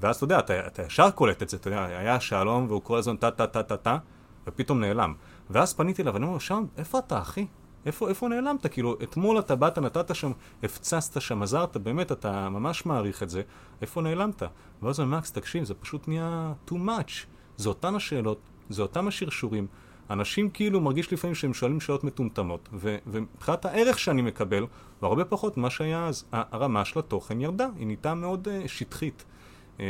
ואז אתה יודע, אתה, אתה ישר קולט את זה, אתה יודע, היה שלום והוא כל הזמן טה טה טה טה טה, ופתאום נעלם. ואז פניתי אליו, ואני אומר, שלום, איפה אתה אחי? איפה, איפה נעלמת? כאילו, אתמול אתה באת, נתת שם, הפצצת שם, עזרת, באמת, אתה ממש מעריך את זה, איפה נעלמת? ואז הוא אומר, מקס, תקשיב, זה פשוט נהיה too much. זה אותן השאלות, זה אותם השרשורים. אנשים כאילו מרגיש לפעמים שהם שואלים שאלות מטומטמות, ומבחינת הערך שאני מקבל, הוא הרבה פחות ממה שהיה אז. הרמה של התוכן ירדה, היא נהייתה מאוד uh, שטחית. Uh,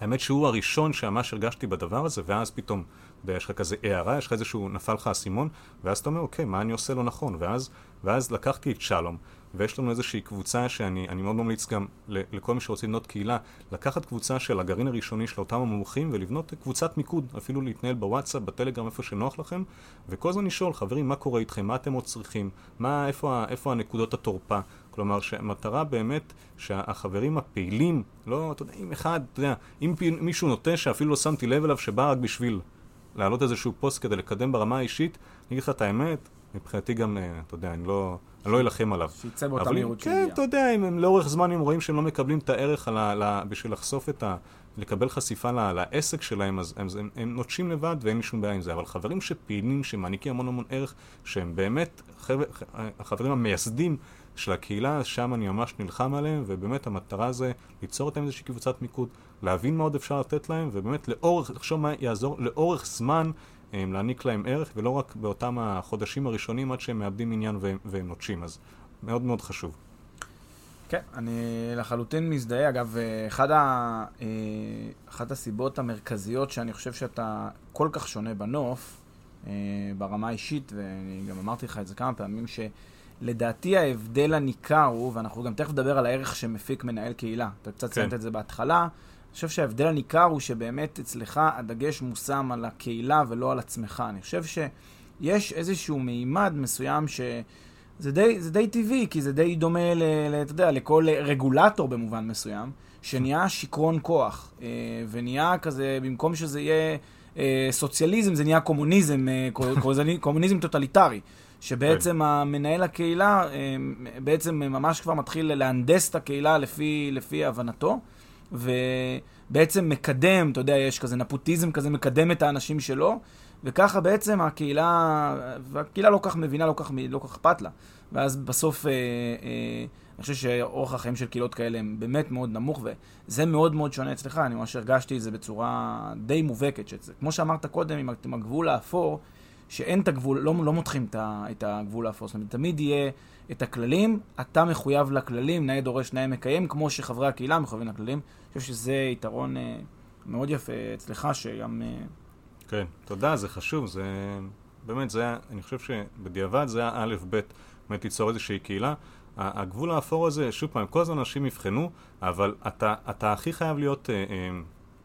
האמת שהוא הראשון שממש הרגשתי בדבר הזה, ואז פתאום ויש לך כזה הערה, יש לך איזשהו, נפל לך אסימון, ואז אתה אומר, אוקיי, מה אני עושה לא נכון? ואז, ואז לקחתי את שלום, ויש לנו איזושהי קבוצה שאני מאוד ממליץ גם לכל מי שרוצה לבנות קהילה, לקחת קבוצה של הגרעין הראשוני של אותם המומחים ולבנות קבוצת מיקוד, אפילו להתנהל בוואטסאפ, בטלגרם, איפה שנוח לכם, וכל הזמן לשאול, חברים, מה קורה איתכם, מה אתם עוד צריכים, מה, איפה, איפה הנקודות התורפה, כלומר שהמטרה באמת שהחברים הפעילים, לא, אתה יודע, אם אחד, אתה יודע, אם מישהו נוטה שאפילו לא שמתי לב אליו שבא רק בשביל להעלות איזשהו פוסט כדי לקדם ברמה האישית, אני אגיד לך את האמת, מבחינתי גם, אה, אתה יודע, אני לא... אני לא אלחם עליו. שיצא באותה מהירות שהגיע. כן, אתה יודע, אם הם לאורך זמן הם רואים שהם לא מקבלים את הערך על ה, לה, בשביל לחשוף את ה... לקבל חשיפה ל, לעסק שלהם, אז הם, הם, הם נוטשים לבד ואין לי שום בעיה עם זה. אבל חברים שפעילים, שמעניקים המון המון ערך, שהם באמת חבר, החברים המייסדים של הקהילה, שם אני ממש נלחם עליהם, ובאמת המטרה זה ליצור איתם איזושהי קבוצת מיקוד, להבין מה עוד אפשר לתת להם, ובאמת לאורך, לחשוב מה יעזור לאורך זמן אה, להעניק להם ערך, ולא רק באותם החודשים הראשונים עד שהם מאבדים עניין והם, והם נוטשים, אז מאוד מאוד חשוב. כן, אני לחלוטין מזדהה. אגב, אחד ה... אה, אחת הסיבות המרכזיות שאני חושב שאתה כל כך שונה בנוף, אה, ברמה האישית, ואני גם אמרתי לך את זה כמה פעמים, ש... לדעתי ההבדל הניכר הוא, ואנחנו גם תכף נדבר על הערך שמפיק מנהל קהילה, אתה קצת כן. ציינת את זה בהתחלה, אני חושב שההבדל הניכר הוא שבאמת אצלך הדגש מושם על הקהילה ולא על עצמך. אני חושב שיש איזשהו מימד מסוים ש... זה די, זה די טבעי, כי זה די דומה, ל, ל, אתה יודע, לכל רגולטור במובן מסוים, שנהיה שיכרון כוח, אה, ונהיה כזה, במקום שזה יהיה אה, סוציאליזם, זה נהיה קומוניזם, אה, [LAUGHS] קומוניזם טוטליטרי. שבעצם כן. המנהל הקהילה בעצם ממש כבר מתחיל להנדס את הקהילה לפי, לפי הבנתו, ובעצם מקדם, אתה יודע, יש כזה נפוטיזם כזה, מקדם את האנשים שלו, וככה בעצם הקהילה, והקהילה לא כך מבינה, לא כך, לא אכפת לה. ואז בסוף, אה, אה, אני חושב שאורח החיים של קהילות כאלה הם באמת מאוד נמוך, וזה מאוד מאוד שונה אצלך, אני ממש הרגשתי את זה בצורה די מובהקת. כמו שאמרת קודם, עם הגבול האפור, שאין את הגבול, לא, לא מותחים את הגבול האפור, זאת אומרת, תמיד יהיה את הכללים, אתה מחויב לכללים, נאה דורש, נאה מקיים, כמו שחברי הקהילה מחויבים לכללים. אני חושב שזה יתרון אה, מאוד יפה אצלך, שגם... אה... כן, תודה, זה חשוב, זה... באמת, זה היה, אני חושב שבדיעבד זה היה א', ב', באמת ליצור איזושהי קהילה. הגבול האפור הזה, שוב פעם, כל הזמן אנשים יבחנו, אבל אתה, אתה הכי חייב להיות אה, אה,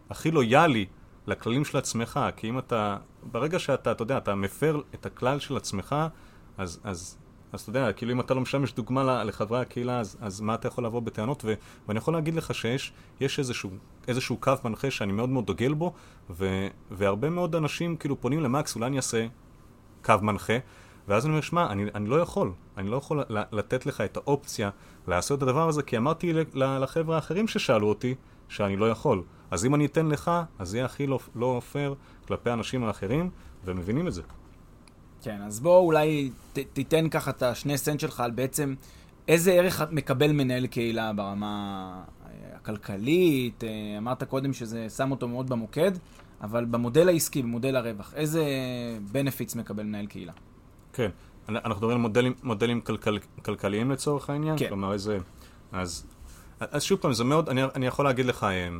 הכי לויאלי לכללים של עצמך, כי אם אתה, ברגע שאתה, אתה יודע, אתה מפר את הכלל של עצמך, אז, אז, אז אתה יודע, כאילו אם אתה לא משמש דוגמה לחברי הקהילה, אז, אז מה אתה יכול לבוא בטענות? ו, ואני יכול להגיד לך שיש יש איזשהו, איזשהו קו מנחה שאני מאוד מאוד דוגל בו, ו, והרבה מאוד אנשים כאילו פונים למקס, אולי אני אעשה קו מנחה, ואז אני אומר, שמע, אני, אני לא יכול, אני לא יכול לתת לך את האופציה לעשות את הדבר הזה, כי אמרתי לחבר'ה האחרים ששאלו אותי שאני לא יכול. אז אם אני אתן לך, אז זה יהיה הכי לא, לא פייר כלפי האנשים האחרים, ומבינים את זה. כן, אז בוא אולי ת, תיתן ככה את השני סנט שלך על בעצם איזה ערך מקבל מנהל קהילה ברמה אה, הכלכלית, אה, אמרת קודם שזה שם אותו מאוד במוקד, אבל במודל העסקי, במודל הרווח, איזה benefits מקבל מנהל קהילה? כן, אנחנו מדברים על מודלים, מודלים כלכל, כלכליים לצורך העניין? כן. כלומר איזה... אז, אז שוב פעם, זה מאוד, אני, אני יכול להגיד לך, אה, אני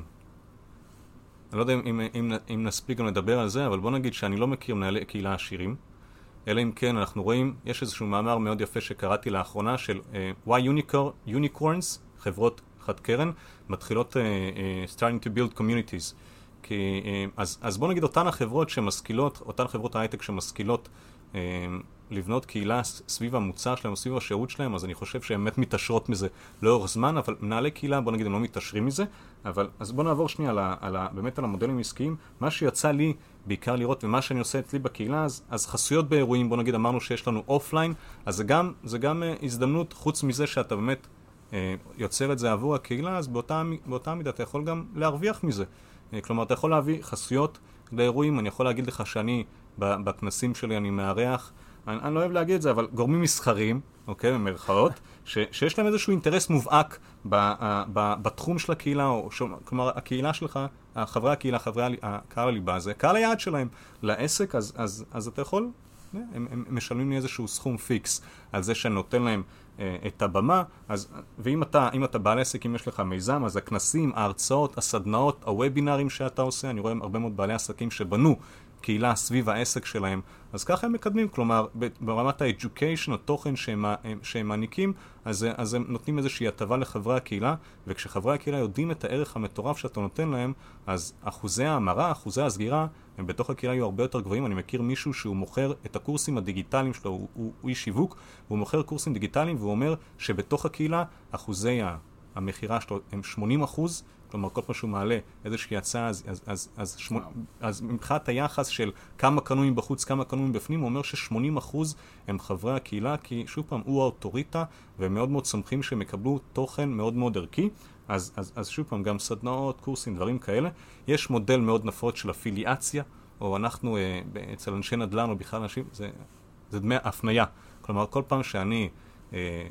לא יודע אם, אם, אם נספיק גם לדבר על זה, אבל בוא נגיד שאני לא מכיר מנהלי קהילה עשירים, אלא אם כן אנחנו רואים, יש איזשהו מאמר מאוד יפה שקראתי לאחרונה של uh, why unicorn, unicorns, חברות חד קרן, מתחילות אה, אה, starting to build communities. כי, אה, אז, אז בוא נגיד אותן החברות שמשכילות, אותן חברות ההייטק שמשכילות אה, לבנות קהילה סביב המוצר שלהם סביב השירות שלהם, אז אני חושב שהן באמת מתעשרות מזה לאורך זמן, אבל מנהלי קהילה, בוא נגיד, הם לא מתעשרים מזה, אבל אז בוא נעבור שנייה על ה, על ה, באמת על המודלים העסקיים. מה שיצא לי בעיקר לראות, ומה שאני עושה אצלי בקהילה, אז, אז חסויות באירועים, בוא נגיד, אמרנו שיש לנו אופליין, אז זה גם, זה גם אה, הזדמנות, חוץ מזה שאתה באמת uh, יוצר את זה עבור הקהילה, אז באותה, באותה מידה אתה יכול גם להרוויח מזה. Uh, כלומר, אתה יכול להביא חסויות לאירועים, אני יכול להגיד לך שאני, בכנסים שלי אני מארח אני, אני לא אוהב להגיד את זה, אבל גורמים מסחרים, אוקיי, במרכאות, ש, שיש להם איזשהו אינטרס מובהק ב, ב, בתחום של הקהילה, או ש, כלומר, הקהילה שלך, חברי הקהילה, חברי הקהל הליבה, זה קהל היעד שלהם. לעסק, אז, אז, אז אתה יכול, הם, הם משלמים לי איזשהו סכום פיקס על זה שאני נותן להם אה, את הבמה, אז, ואם אתה, אתה בעל עסק, אם יש לך מיזם, אז הכנסים, ההרצאות, הסדנאות, הוובינרים שאתה עושה, אני רואה הרבה מאוד בעלי עסקים שבנו קהילה סביב העסק שלהם, אז ככה הם מקדמים, כלומר ברמת ה-education, התוכן שהם, שהם מעניקים, אז, אז הם נותנים איזושהי הטבה לחברי הקהילה, וכשחברי הקהילה יודעים את הערך המטורף שאתה נותן להם, אז אחוזי ההמרה, אחוזי הסגירה, הם בתוך הקהילה יהיו הרבה יותר גבוהים. אני מכיר מישהו שהוא מוכר את הקורסים הדיגיטליים שלו, הוא, הוא, הוא איש שיווק, והוא מוכר קורסים דיגיטליים, והוא אומר שבתוך הקהילה אחוזי המכירה שלו הם 80 אחוז, כלומר כל פעם שהוא מעלה איזושהי הצעה, אז, אז, אז, אז, אז מבחינת היחס של כמה קנויים בחוץ, כמה קנויים בפנים, הוא אומר ש-80% הם חברי הקהילה, כי שוב פעם, הוא האוטוריטה, והם מאוד מאוד סומכים שהם יקבלו תוכן מאוד מאוד ערכי. אז, אז, אז שוב פעם, גם סדנאות, קורסים, דברים כאלה. יש מודל מאוד נפוץ של אפיליאציה, או אנחנו, אה, אצל אנשי נדל"ן, או בכלל אנשים, זה, זה דמי הפנייה. כלומר, כל פעם שאני אה,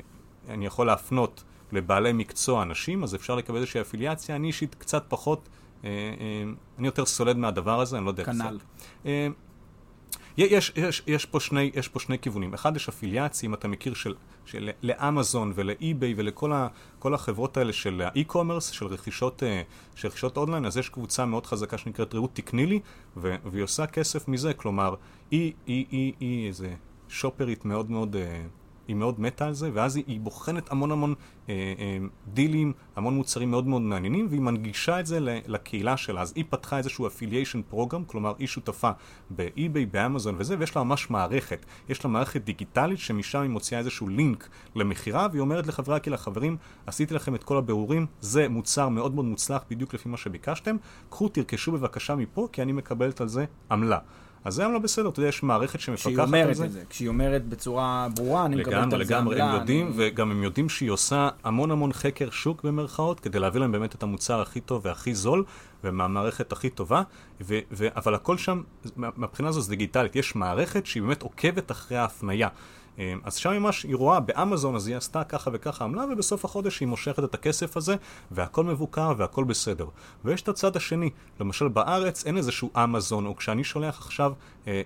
אני יכול להפנות לבעלי מקצוע אנשים, אז אפשר לקבל איזושהי אפיליאציה. אני אישית קצת פחות, אה, אה, אני יותר סולד מהדבר הזה, אני לא יודע איך. כנ"ל. אה, יש, יש, יש, פה שני, יש פה שני כיוונים. אחד, יש אפיליאציה, אם אתה מכיר, של, של לאמזון ולאי-ביי ולכל ה, החברות האלה של האי-קומרס, של רכישות, של רכישות אונליין, אז יש קבוצה מאוד חזקה שנקראת רעות תקני לי, והיא עושה כסף מזה, כלומר, היא, היא, היא, היא איזה שופרית מאוד מאוד... היא מאוד מתה על זה, ואז היא, היא בוחנת המון המון אה, אה, דילים, המון מוצרים מאוד מאוד מעניינים, והיא מנגישה את זה לקהילה שלה. אז היא פתחה איזשהו אפיליישן פרוגרם, כלומר היא שותפה באי-ביי, באמזון וזה, ויש לה ממש מערכת. יש לה מערכת דיגיטלית שמשם היא מוציאה איזשהו לינק למכירה, והיא אומרת לחברי הקהילה, חברים, עשיתי לכם את כל הבירורים, זה מוצר מאוד מאוד מוצלח בדיוק לפי מה שביקשתם, קחו תרכשו בבקשה מפה, כי אני מקבלת על זה עמלה. אז זה היום לא בסדר, אתה יודע, יש מערכת שמפקחת על זה. את זה. כשהיא אומרת בצורה ברורה, אני מקבלת על זה לגמרי, הם יודעים, אני... וגם הם יודעים שהיא עושה המון המון חקר שוק במרכאות, כדי להביא להם באמת את המוצר הכי טוב והכי זול, ומהמערכת הכי טובה, ו- ו- אבל הכל שם, מהבחינה הזו זה דיגיטלית, יש מערכת שהיא באמת עוקבת אחרי ההפנייה. אמ, אז שם ממש היא רואה באמזון, אז היא עשתה ככה וככה עמלה, ובסוף החודש היא מושכת את הכסף הזה, והכל מבוקר והכל בסדר. ויש את הצד השני, למשל בארץ אין איזשהו אמזון, או כשאני שולח עכשיו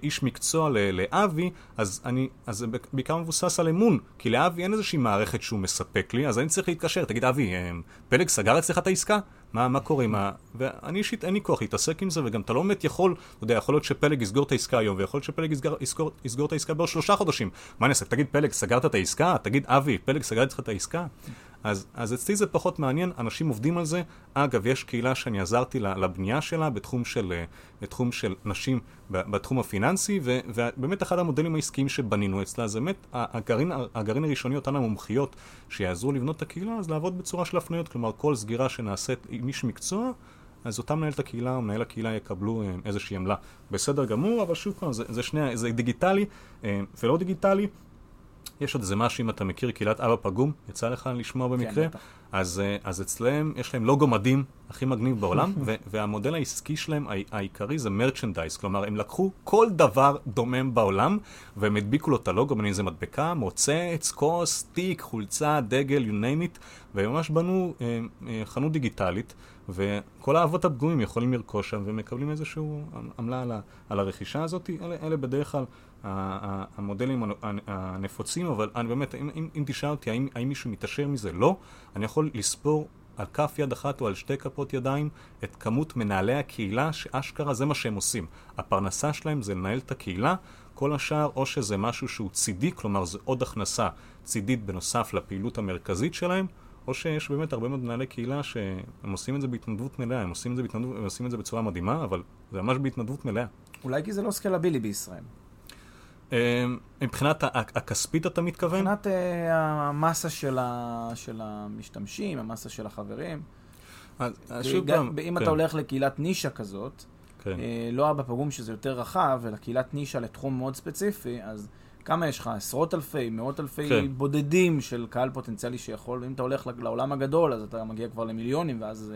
איש מקצוע לאבי, אז, אני, אז זה בעיקר מבוסס על אמון, כי לאבי אין איזושהי מערכת שהוא מספק לי, אז אני צריך להתקשר, תגיד אבי, אה, פלג סגר אצלך את העסקה? מה, מה קורה עם ה... ואני אישית אין לי כוח להתעסק עם זה, וגם אתה לא באמת יכול, אתה יודע, יכול להיות שפלג יסגור את העסקה היום, ויכול להיות שפלג יסגור, יסגור, יסגור את העסקה בעוד שלושה חודשים. מה אני אעשה? תגיד, פלג, סגרת את העסקה? תגיד, אבי, פלג, סגר אצלך את העסקה? אז, אז אצלי זה פחות מעניין, אנשים עובדים על זה. אגב, יש קהילה שאני עזרתי לבנייה שלה בתחום של, אה, בתחום של נשים בתחום הפיננסי, ו, ובאמת אחד המודלים העסקיים שבנינו אצלה זה באמת הגרעין, הגרעין הראשוני, אותן המומחיות שיעזרו לבנות את הקהילה, אז לעבוד בצורה של הפניות, כלומר כל סגירה שנעשית עם איש מקצוע, אז אותה מנהלת הקהילה או מנהל הקהילה יקבלו אה, איזושהי עמלה. בסדר גמור, אבל שוב פעם, זה, זה שני, זה דיגיטלי אה, ולא דיגיטלי. יש עוד איזה משהו, אם אתה מכיר קהילת אבא פגום, יצא לך לשמוע במקרה? כן, אז, אה, אז אצלם יש להם לוגו מדהים, הכי מגניב בעולם, [LAUGHS] ו- והמודל העסקי שלהם העיקרי זה מרצ'נדייז, כלומר הם לקחו כל דבר דומם בעולם, והם הדביקו לו את הלוגו, בין אם זה מדבקה, מוצץ, כוס, תיק, חולצה, דגל, you name it, והם ממש בנו אה, אה, חנות דיגיטלית, וכל האבות הפגועים יכולים לרכוש שם ומקבלים איזושהי עמלה על, על הרכישה הזאת, אלה, אלה בדרך כלל המודלים הנפוצים, אבל אני באמת, אם, אם, אם תשאל אותי האם, האם מישהו מתעשר מזה, לא. אני יכול לספור על כף יד אחת או על שתי כפות ידיים את כמות מנהלי הקהילה, שאשכרה זה מה שהם עושים. הפרנסה שלהם זה לנהל את הקהילה, כל השאר או שזה משהו שהוא צידי, כלומר זה עוד הכנסה צידית בנוסף לפעילות המרכזית שלהם, או שיש באמת הרבה מאוד מנהלי קהילה שהם עושים את זה בהתנדבות מלאה, הם עושים את זה, בהתנדבות, הם עושים את זה בצורה מדהימה, אבל זה ממש בהתנדבות מלאה. אולי כי זה לא סקלבילי בישראל. אה, מבחינת הכספית אתה מתכוון? מבחינת אה, המסה של, המשתמשים, המסה של החברים. אז שוב פעם, אם אתה כן. הולך לקהילת נישה כזאת, כן. אה, לא אבא פגום שזה יותר רחב, אלא קהילת נישה לתחום מאוד ספציפי, אז כמה יש לך? עשרות אלפי, מאות אלפי כן. בודדים של קהל פוטנציאלי שיכול, אם אתה הולך לעולם הגדול, אז אתה מגיע כבר למיליונים, ואז...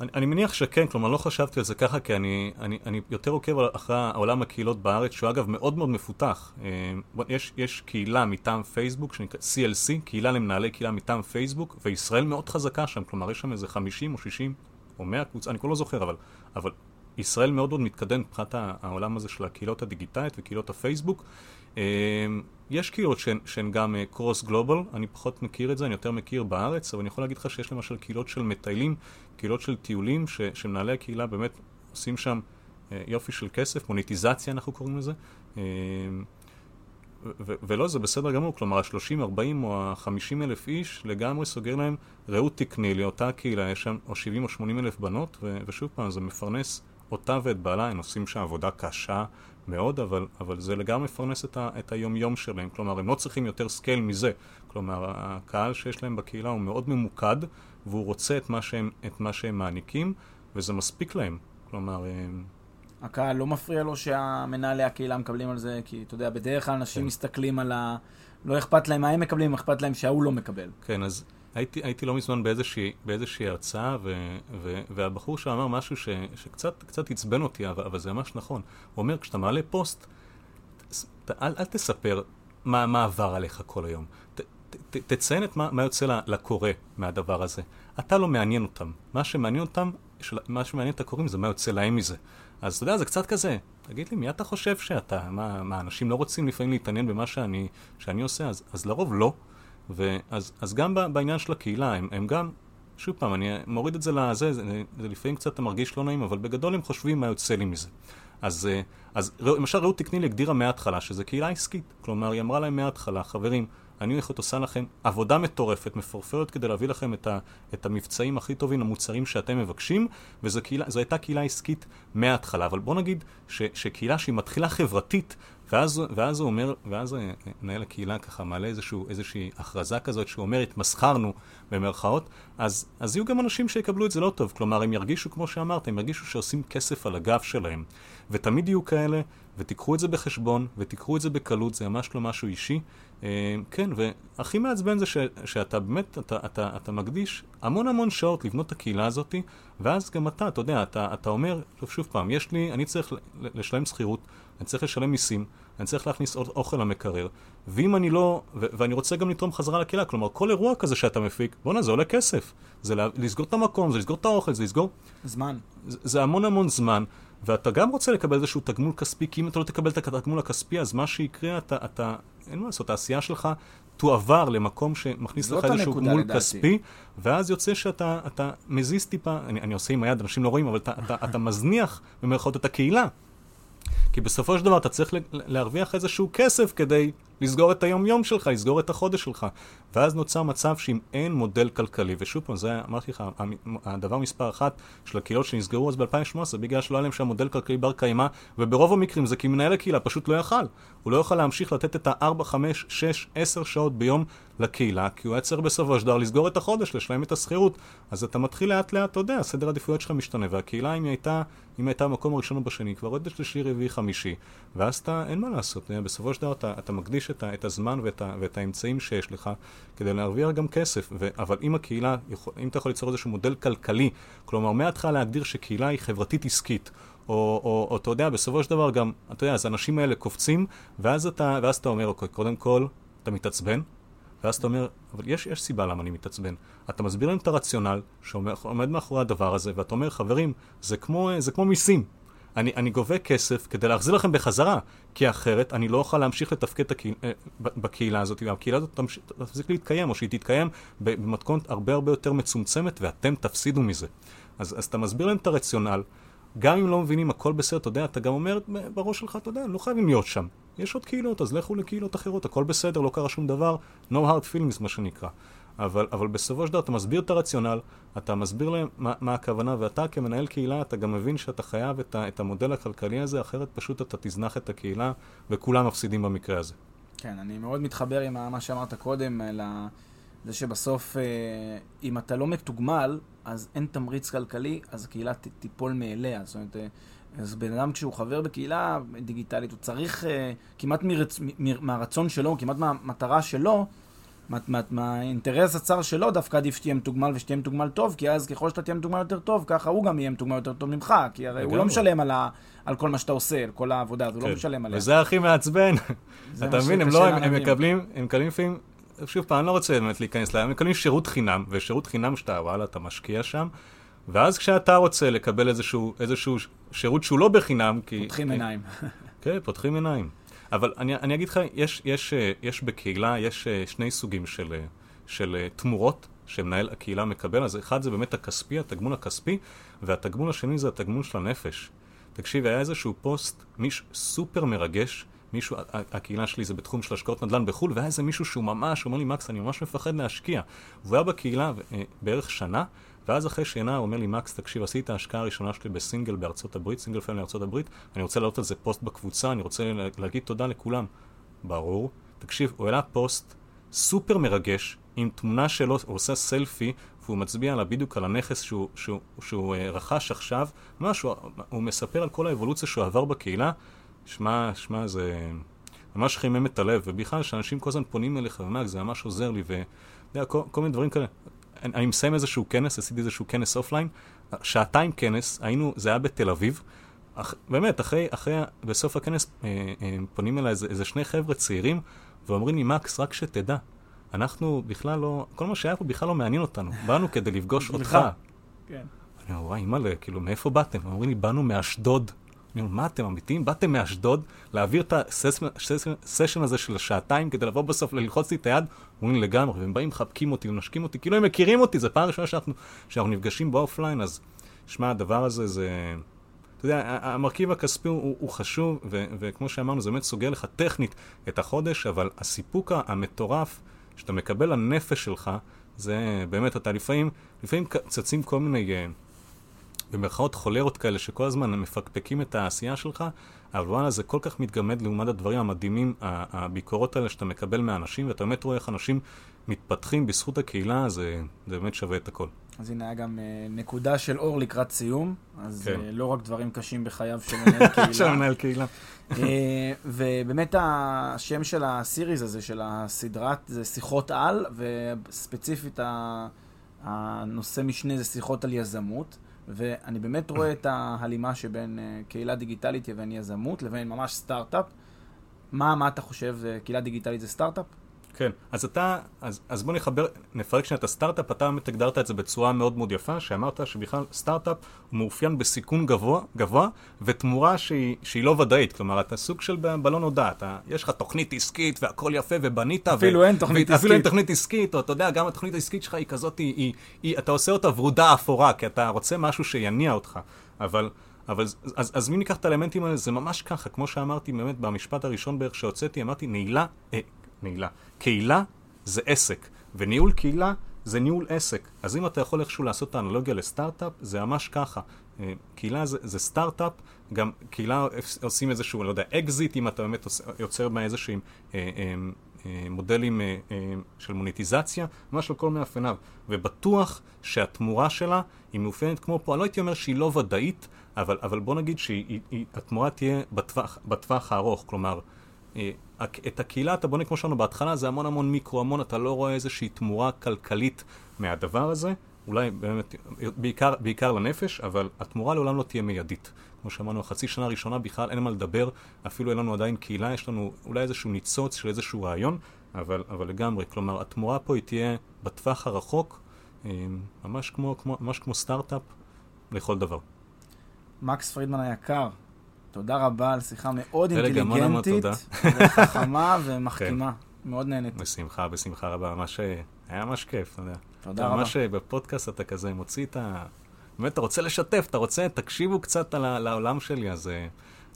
אני, אני מניח שכן, כלומר לא חשבתי על זה ככה, כי אני, אני, אני יותר עוקב אחרי העולם הקהילות בארץ, שהוא אגב מאוד מאוד מפותח. אה, יש, יש קהילה מטעם פייסבוק, שנקרא CLC, קהילה למנהלי קהילה מטעם פייסבוק, וישראל מאוד חזקה שם, כלומר יש שם איזה 50 או 60 או 100 קבוצה, אני כבר לא זוכר, אבל, אבל ישראל מאוד מאוד מתקדם מבחינת העולם הזה של הקהילות הדיגיטלית וקהילות הפייסבוק. אה, יש קהילות שהן, שהן גם קרוס uh, גלובל, אני פחות מכיר את זה, אני יותר מכיר בארץ, אבל אני יכול להגיד לך שיש למשל קהילות של מטיילים, קהילות של טיולים, ש, שמנהלי הקהילה באמת עושים שם uh, יופי של כסף, מוניטיזציה אנחנו קוראים לזה. Uh, ו- ולא, זה בסדר גמור, כלומר ה-30, 40 או ה-50 אלף איש לגמרי סוגר להם, ראו תקני לאותה קהילה, יש שם או 70 או 80 אלף בנות, ו- ושוב פעם, זה מפרנס אותה ואת בעלה, הם עושים שם עבודה קשה מאוד, אבל, אבל זה לגמרי מפרנס את, ה, את היומיום שלהם. כלומר, הם לא צריכים יותר scale מזה. כלומר, הקהל שיש להם בקהילה הוא מאוד ממוקד, והוא רוצה את מה שהם, את מה שהם מעניקים, וזה מספיק להם. כלומר... הקהל לא מפריע לו שהמנהלי הקהילה מקבלים על זה, כי אתה יודע, בדרך כלל אנשים כן. מסתכלים על ה... לא אכפת להם מה הם מקבלים, אכפת להם שההוא לא מקבל. כן, אז הייתי, הייתי לא מזמן באיזושהי, באיזושהי הרצאה, ו, ו, והבחור שם אמר משהו ש, שקצת עצבן אותי, אבל, אבל זה ממש נכון. הוא אומר, כשאתה מעלה פוסט, ת, אל, אל תספר מה, מה עבר עליך כל היום. ת, ת, תציין את מה, מה יוצא לקורא מהדבר הזה. אתה לא מעניין אותם. מה שמעניין אותם, מה שמעניין את הקוראים זה מה יוצא להם מזה. אז אתה יודע, זה קצת כזה. תגיד לי, מי אתה חושב שאתה? מה, מה אנשים לא רוצים לפעמים להתעניין במה שאני, שאני עושה? אז, אז לרוב לא. ואז אז גם בעניין של הקהילה, הם, הם גם, שוב פעם, אני מוריד את זה לזה, זה, זה לפעמים קצת מרגיש לא נעים, אבל בגדול הם חושבים מה יוצא לי מזה. אז, אה, אז למשל רעות תקנילי הגדירה מההתחלה שזה קהילה עסקית. כלומר, היא אמרה להם מההתחלה, חברים, אני הולכת עושה לכם עבודה מטורפת, מפורפרת כדי להביא לכם את, ה, את המבצעים הכי טובים, המוצרים שאתם מבקשים, וזו קהילה, הייתה קהילה עסקית מההתחלה. אבל בוא נגיד ש, שקהילה שהיא מתחילה חברתית, ואז, ואז הוא אומר, ואז מנהל הקהילה ככה מעלה איזשהו, איזושהי הכרזה כזאת שהוא אומר, התמסחרנו במרכאות, אז, אז יהיו גם אנשים שיקבלו את זה לא טוב. כלומר, הם ירגישו, כמו שאמרת, הם ירגישו שעושים כסף על הגב שלהם. ותמיד יהיו כאלה, ותיקחו את זה בחשבון, ותיקחו את זה בקלות, זה ממש לא משהו אישי. אה, כן, והכי מעצבן זה ש, שאתה באמת, אתה, אתה, אתה מקדיש המון המון שעות לבנות את הקהילה הזאת, ואז גם אתה, אתה יודע, אתה, אתה אומר, שוב, שוב פעם, יש לי, אני צריך לשלם שכירות, אני צריך לשלם מיסים, אני צריך להכניס עוד אוכל למקרר, ואם אני לא, ו- ואני רוצה גם לתרום חזרה לקהילה, כלומר כל אירוע כזה שאתה מפיק, בואנה זה עולה כסף, זה לה, לסגור את המקום, זה לסגור את האוכל, זה לסגור... זמן. זה, זה המון המון זמן, ואתה גם רוצה לקבל איזשהו תגמול כספי, כי אם אתה לא תקבל את התגמול הכספי, אז מה שיקרה, אתה, אתה אין מה לעשות, העשייה שלך תועבר למקום שמכניס לך איזשהו גמול כספי, ואז יוצא שאתה מזיז טיפה, אני, אני עושה עם היד, אנשים לא רואים, אבל אתה, אתה, אתה מזניח במירכאות את הקהילה. כי בסופו של דבר אתה צריך להרוויח איזשהו כסף כדי לסגור את היום-יום שלך, לסגור את החודש שלך. ואז נוצר מצב שאם אין מודל כלכלי, ושוב פעם, זה אמרתי לך, הדבר מספר אחת של הקהילות שנסגרו אז ב-2018, בגלל שלא היה להם שם מודל כלכלי בר קיימא, וברוב המקרים זה כי מנהל הקהילה פשוט לא יכל. הוא לא יוכל להמשיך לתת את ה-4, 5, 6, 10 שעות ביום לקהילה, כי הוא היה צריך בסופו של דבר לסגור את החודש, לשלם את השכירות. אז אתה מתחיל לאט לאט, אתה יודע, סדר העדיפויות שלך משתנה, והקהילה אם היא הייתה, אם הייתה במקום הראשון או בשני, כבר עוד שלישי, רביעי, חמישי, ואז אתה, אין מה לעשות, בסופו של דבר אתה, אתה מקדיש את, את הזמן ואת, ואת האמצעים שיש לך כדי להרוויח גם כסף. ו... אבל אם הקהילה. אם אתה יכול ליצור איזשהו מודל כלכלי, כלומר, מההתחלה להגדיר שקהילה היא חברתית עסקית, או, או, או אתה יודע, בסופו של דבר גם, אתה יודע, אז האנשים האלה קופצים, ואז אתה, ואז אתה אומר, אוקיי, קודם כל, אתה מתעצבן, ואז אתה אומר, אבל יש, יש סיבה למה אני מתעצבן. אתה מסביר להם את הרציונל שעומד מאחורי הדבר הזה, ואתה אומר, חברים, זה כמו, זה כמו מיסים. אני, אני גובה כסף כדי להחזיר לכם בחזרה, כי אחרת אני לא אוכל להמשיך לתפקד הקהיל, אה, בקהילה הזאת, והקהילה הזאת תפסיק להתקיים, או שהיא תתקיים במתכונת הרבה הרבה יותר מצומצמת, ואתם תפסידו מזה. אז, אז אתה מסביר להם את הרציונל, גם אם לא מבינים הכל בסדר, אתה יודע, אתה גם אומר בראש שלך, אתה יודע, לא חייבים להיות שם. יש עוד קהילות, אז לכו לקהילות אחרות, הכל בסדר, לא קרה שום דבר, no hard feelings מה שנקרא. אבל, אבל בסופו של דבר אתה מסביר את הרציונל, אתה מסביר להם מה, מה הכוונה, ואתה כמנהל קהילה, אתה גם מבין שאתה חייב את, ה, את המודל הכלכלי הזה, אחרת פשוט אתה תזנח את הקהילה, וכולם מפסידים במקרה הזה. כן, אני מאוד מתחבר עם מה שאמרת קודם, לזה שבסוף, אה, אם אתה לא מתוגמל, אז אין תמריץ כלכלי, אז הקהילה תיפול מאליה. זאת אומרת, אה, אז בן אדם כשהוא חבר בקהילה דיגיטלית, הוא צריך uh, כמעט מרצ... מ... מהרצון שלו, כמעט מהמטרה שלו, מהאינטרס מה... הצר שלו, דווקא עדיף שתהיה מתוגמל ושתהיה מתוגמל טוב, כי אז ככל שאתה תהיה מתוגמל יותר טוב, ככה הוא גם יהיה מתוגמל יותר טוב ממך, כי הרי הוא לא משלם על, ה... על כל מה שאתה עושה, על כל העבודה, אז הוא לא כן. משלם עליה. וזה הכי מעצבן. אתה מבין, הם לא, הם, הם מקבלים, הם מקבלים לפעמים, שוב פעם, אני לא רוצה באמת להיכנס להם, הם מקבלים שירות חינם, ושירות חינם שאתה, וואלה, אתה משקיע שם. ואז כשאתה רוצה לקבל איזשהו, איזשהו שירות שהוא לא בחינם, כי... פותחים עיניים. כן, פותחים עיניים. אבל אני, אני אגיד לך, יש, יש, יש בקהילה, יש אה, שני סוגים של, אה, של אה, תמורות שמנהל הקהילה מקבל. אז אחד זה באמת הכספי, התגמול הכספי, והתגמול השני זה התגמול של הנפש. תקשיב, היה איזשהו פוסט, מישהו סופר מרגש, מישהו, הקהילה שלי זה בתחום של השקעות נדל"ן בחו"ל, והיה איזה מישהו שהוא ממש, הוא אומר לי, מקס, אני ממש מפחד להשקיע. והוא היה בקהילה בערך שנה, ואז אחרי שנה הוא אומר לי, מקס, תקשיב, עשיתי את ההשקעה הראשונה שלי בסינגל בארצות הברית, single family בארצות הברית, אני רוצה להעלות על זה פוסט בקבוצה, אני רוצה להגיד תודה לכולם. ברור. תקשיב, הוא העלה פוסט סופר מרגש, עם תמונה שלו, הוא עושה סלפי, והוא מצביע לה בדיוק על הנכס שהוא, שהוא, שהוא, שהוא אה, רכש עכשיו, ממש, הוא, מספר על כל האבולוציה שהוא עבר בקהילה. שמע, שמע, זה ממש חימם את הלב, ובכלל, שאנשים כל הזמן פונים אליך, ומקס, זה ממש עוזר לי, ואתה יודע, כל, כל מיני דברים כאלה. אני, מסיים איזשהו כנס, עשיתי איזשהו כנס אופליין, שעתיים כנס, היינו, זה היה בתל אביב, אח, באמת, אחרי, אחרי, בסוף הכנס אה, אה, פונים אליי איזה, איזה שני חבר'ה צעירים, ואומרים לי, מקס, רק שתדע, אנחנו בכלל לא, כל מה שהיה פה בכלל לא מעניין אותנו, באנו כדי לפגוש אותך. כן. אני אומר, וואי, אימא'לה, כאילו, מאיפה באתם? הם אומרים לי, באנו מאשדוד. אני אומר, מה אתם אמיתיים? באתם מאשדוד להעביר את הסשן הזה של השעתיים כדי לבוא בסוף ללחוץ לי את היד? אומרים לי לגמרי, והם באים, מחבקים אותי ומשקים אותי, כאילו הם מכירים אותי, זו פעם ראשונה שאנחנו, שאנחנו נפגשים באופליין, אז שמע, הדבר הזה זה... אתה יודע, המרכיב הכספי הוא, הוא חשוב, ו, וכמו שאמרנו, זה באמת סוגר לך טכנית את החודש, אבל הסיפוק המטורף שאתה מקבל לנפש שלך, זה באמת, אתה לפעמים, לפעמים צצים כל מיני... אה, במרכאות חולרות כאלה שכל הזמן מפקפקים את העשייה שלך, אבל וואלה זה כל כך מתגמד לעומת הדברים המדהימים, הביקורות האלה שאתה מקבל מאנשים, ואתה באמת רואה איך אנשים מתפתחים בזכות הקהילה, זה, זה באמת שווה את הכל. אז הנה היה גם uh, נקודה של אור לקראת סיום, אז כן. uh, לא רק דברים קשים בחייו של מנהל [LAUGHS] קהילה. של מנהל קהילה. uh, ובאמת השם של הסיריז הזה, של הסדרת, זה שיחות על, וספציפית הנושא משנה זה שיחות על יזמות. ואני באמת רואה את ההלימה שבין אה, קהילה דיגיטלית לבין יזמות, לבין ממש סטארט-אפ. מה, מה אתה חושב, קהילה דיגיטלית זה סטארט-אפ? כן, אז אתה, אז, אז בוא נחבר, נפרק שנייה את הסטארט-אפ, אתה באמת הגדרת את זה בצורה מאוד מאוד יפה, שאמרת שבכלל סטארט-אפ הוא מאופיין בסיכון גבוה, גבוה ותמורה שהיא, שהיא לא ודאית, כלומר אתה סוג של בלון הודעה, אתה, יש לך תוכנית עסקית והכל יפה ובנית, אפילו ו, אין תוכנית עסקית, אפילו אין תוכנית עסקית, או אתה יודע, גם התוכנית העסקית שלך היא כזאת, היא, היא, היא, אתה עושה אותה ורודה אפורה, כי אתה רוצה משהו שיניע אותך, אבל... אבל אז, אז, אז אם ניקח את האלמנטים האלה? זה ממש ככה, כמו שאמרתי באמת במשפט הראשון בערך שהוצאתי, אמרתי נעילה, אה, נעילה. קהילה זה עסק, וניהול קהילה זה ניהול עסק. אז אם אתה יכול איכשהו לעשות את האנלוגיה לסטארט-אפ, זה ממש ככה. אה, קהילה זה, זה סטארט-אפ, גם קהילה עושים איזשהו, לא יודע, אקזיט, אם אתה באמת יוצר בה איזשהם אה, אה, אה, מודלים אה, אה, של מוניטיזציה, ממש על כל מאפייניו. ובטוח שהתמורה שלה היא מאופיינת כמו פה, אני לא הייתי אומר שהיא לא ודאית, אבל, אבל בוא נגיד שהתמורה תהיה בטווח, בטווח הארוך, כלומר, אה, את הקהילה אתה בונה, כמו שאמרנו בהתחלה, זה המון המון מיקרו, המון, אתה לא רואה איזושהי תמורה כלכלית מהדבר הזה, אולי באמת, בעיקר, בעיקר לנפש, אבל התמורה לעולם לא תהיה מיידית. כמו שאמרנו, החצי שנה הראשונה בכלל אין מה לדבר, אפילו אין לנו עדיין קהילה, יש לנו אולי איזשהו ניצוץ של איזשהו רעיון, אבל, אבל לגמרי, כלומר, התמורה פה היא תהיה בטווח הרחוק, אה, ממש כמו, כמו, ממש כמו סטארט-אפ לכל דבר. מקס פרידמן היקר, תודה רבה על שיחה מאוד אינטליגנטית, וחכמה [LAUGHS] ומחכימה. כן. מאוד נהניתי. בשמחה, בשמחה רבה, ממש, אה, היה ממש כיף, אתה יודע. תודה רבה. ממש אה, בפודקאסט אתה כזה מוציא את ה... באמת, אתה רוצה לשתף, אתה רוצה, תקשיבו קצת על לעולם שלי, אז...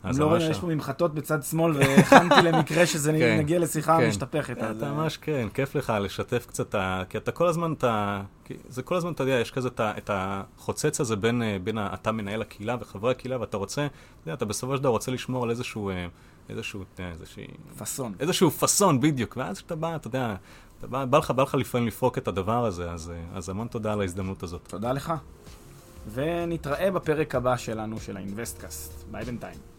אז לא רואים, יש פה ממחטות בצד שמאל, והכנתי למקרה [LAUGHS] שזה כן, נגיע לשיחה כן. משתפכת. אתה ממש כן, כיף לך לשתף קצת, כי אתה כל הזמן, אתה, זה כל הזמן, אתה יודע, יש כזה את החוצץ הזה בין, בין אתה מנהל הקהילה וחברי הקהילה, ואתה רוצה, אתה יודע, אתה בסופו של דבר רוצה לשמור על איזשהו, איזשהו, איזשהו... פאסון. איזשהו פאסון, בדיוק, ואז כשאתה בא, אתה יודע, אתה בא, בא לך, בא לך לפעמים לפרוק את הדבר הזה, אז, אז המון תודה על ההזדמנות הזאת. תודה לך. ונתראה בפרק הבא שלנו, של האינבסטקאסט. ביי בינתיים.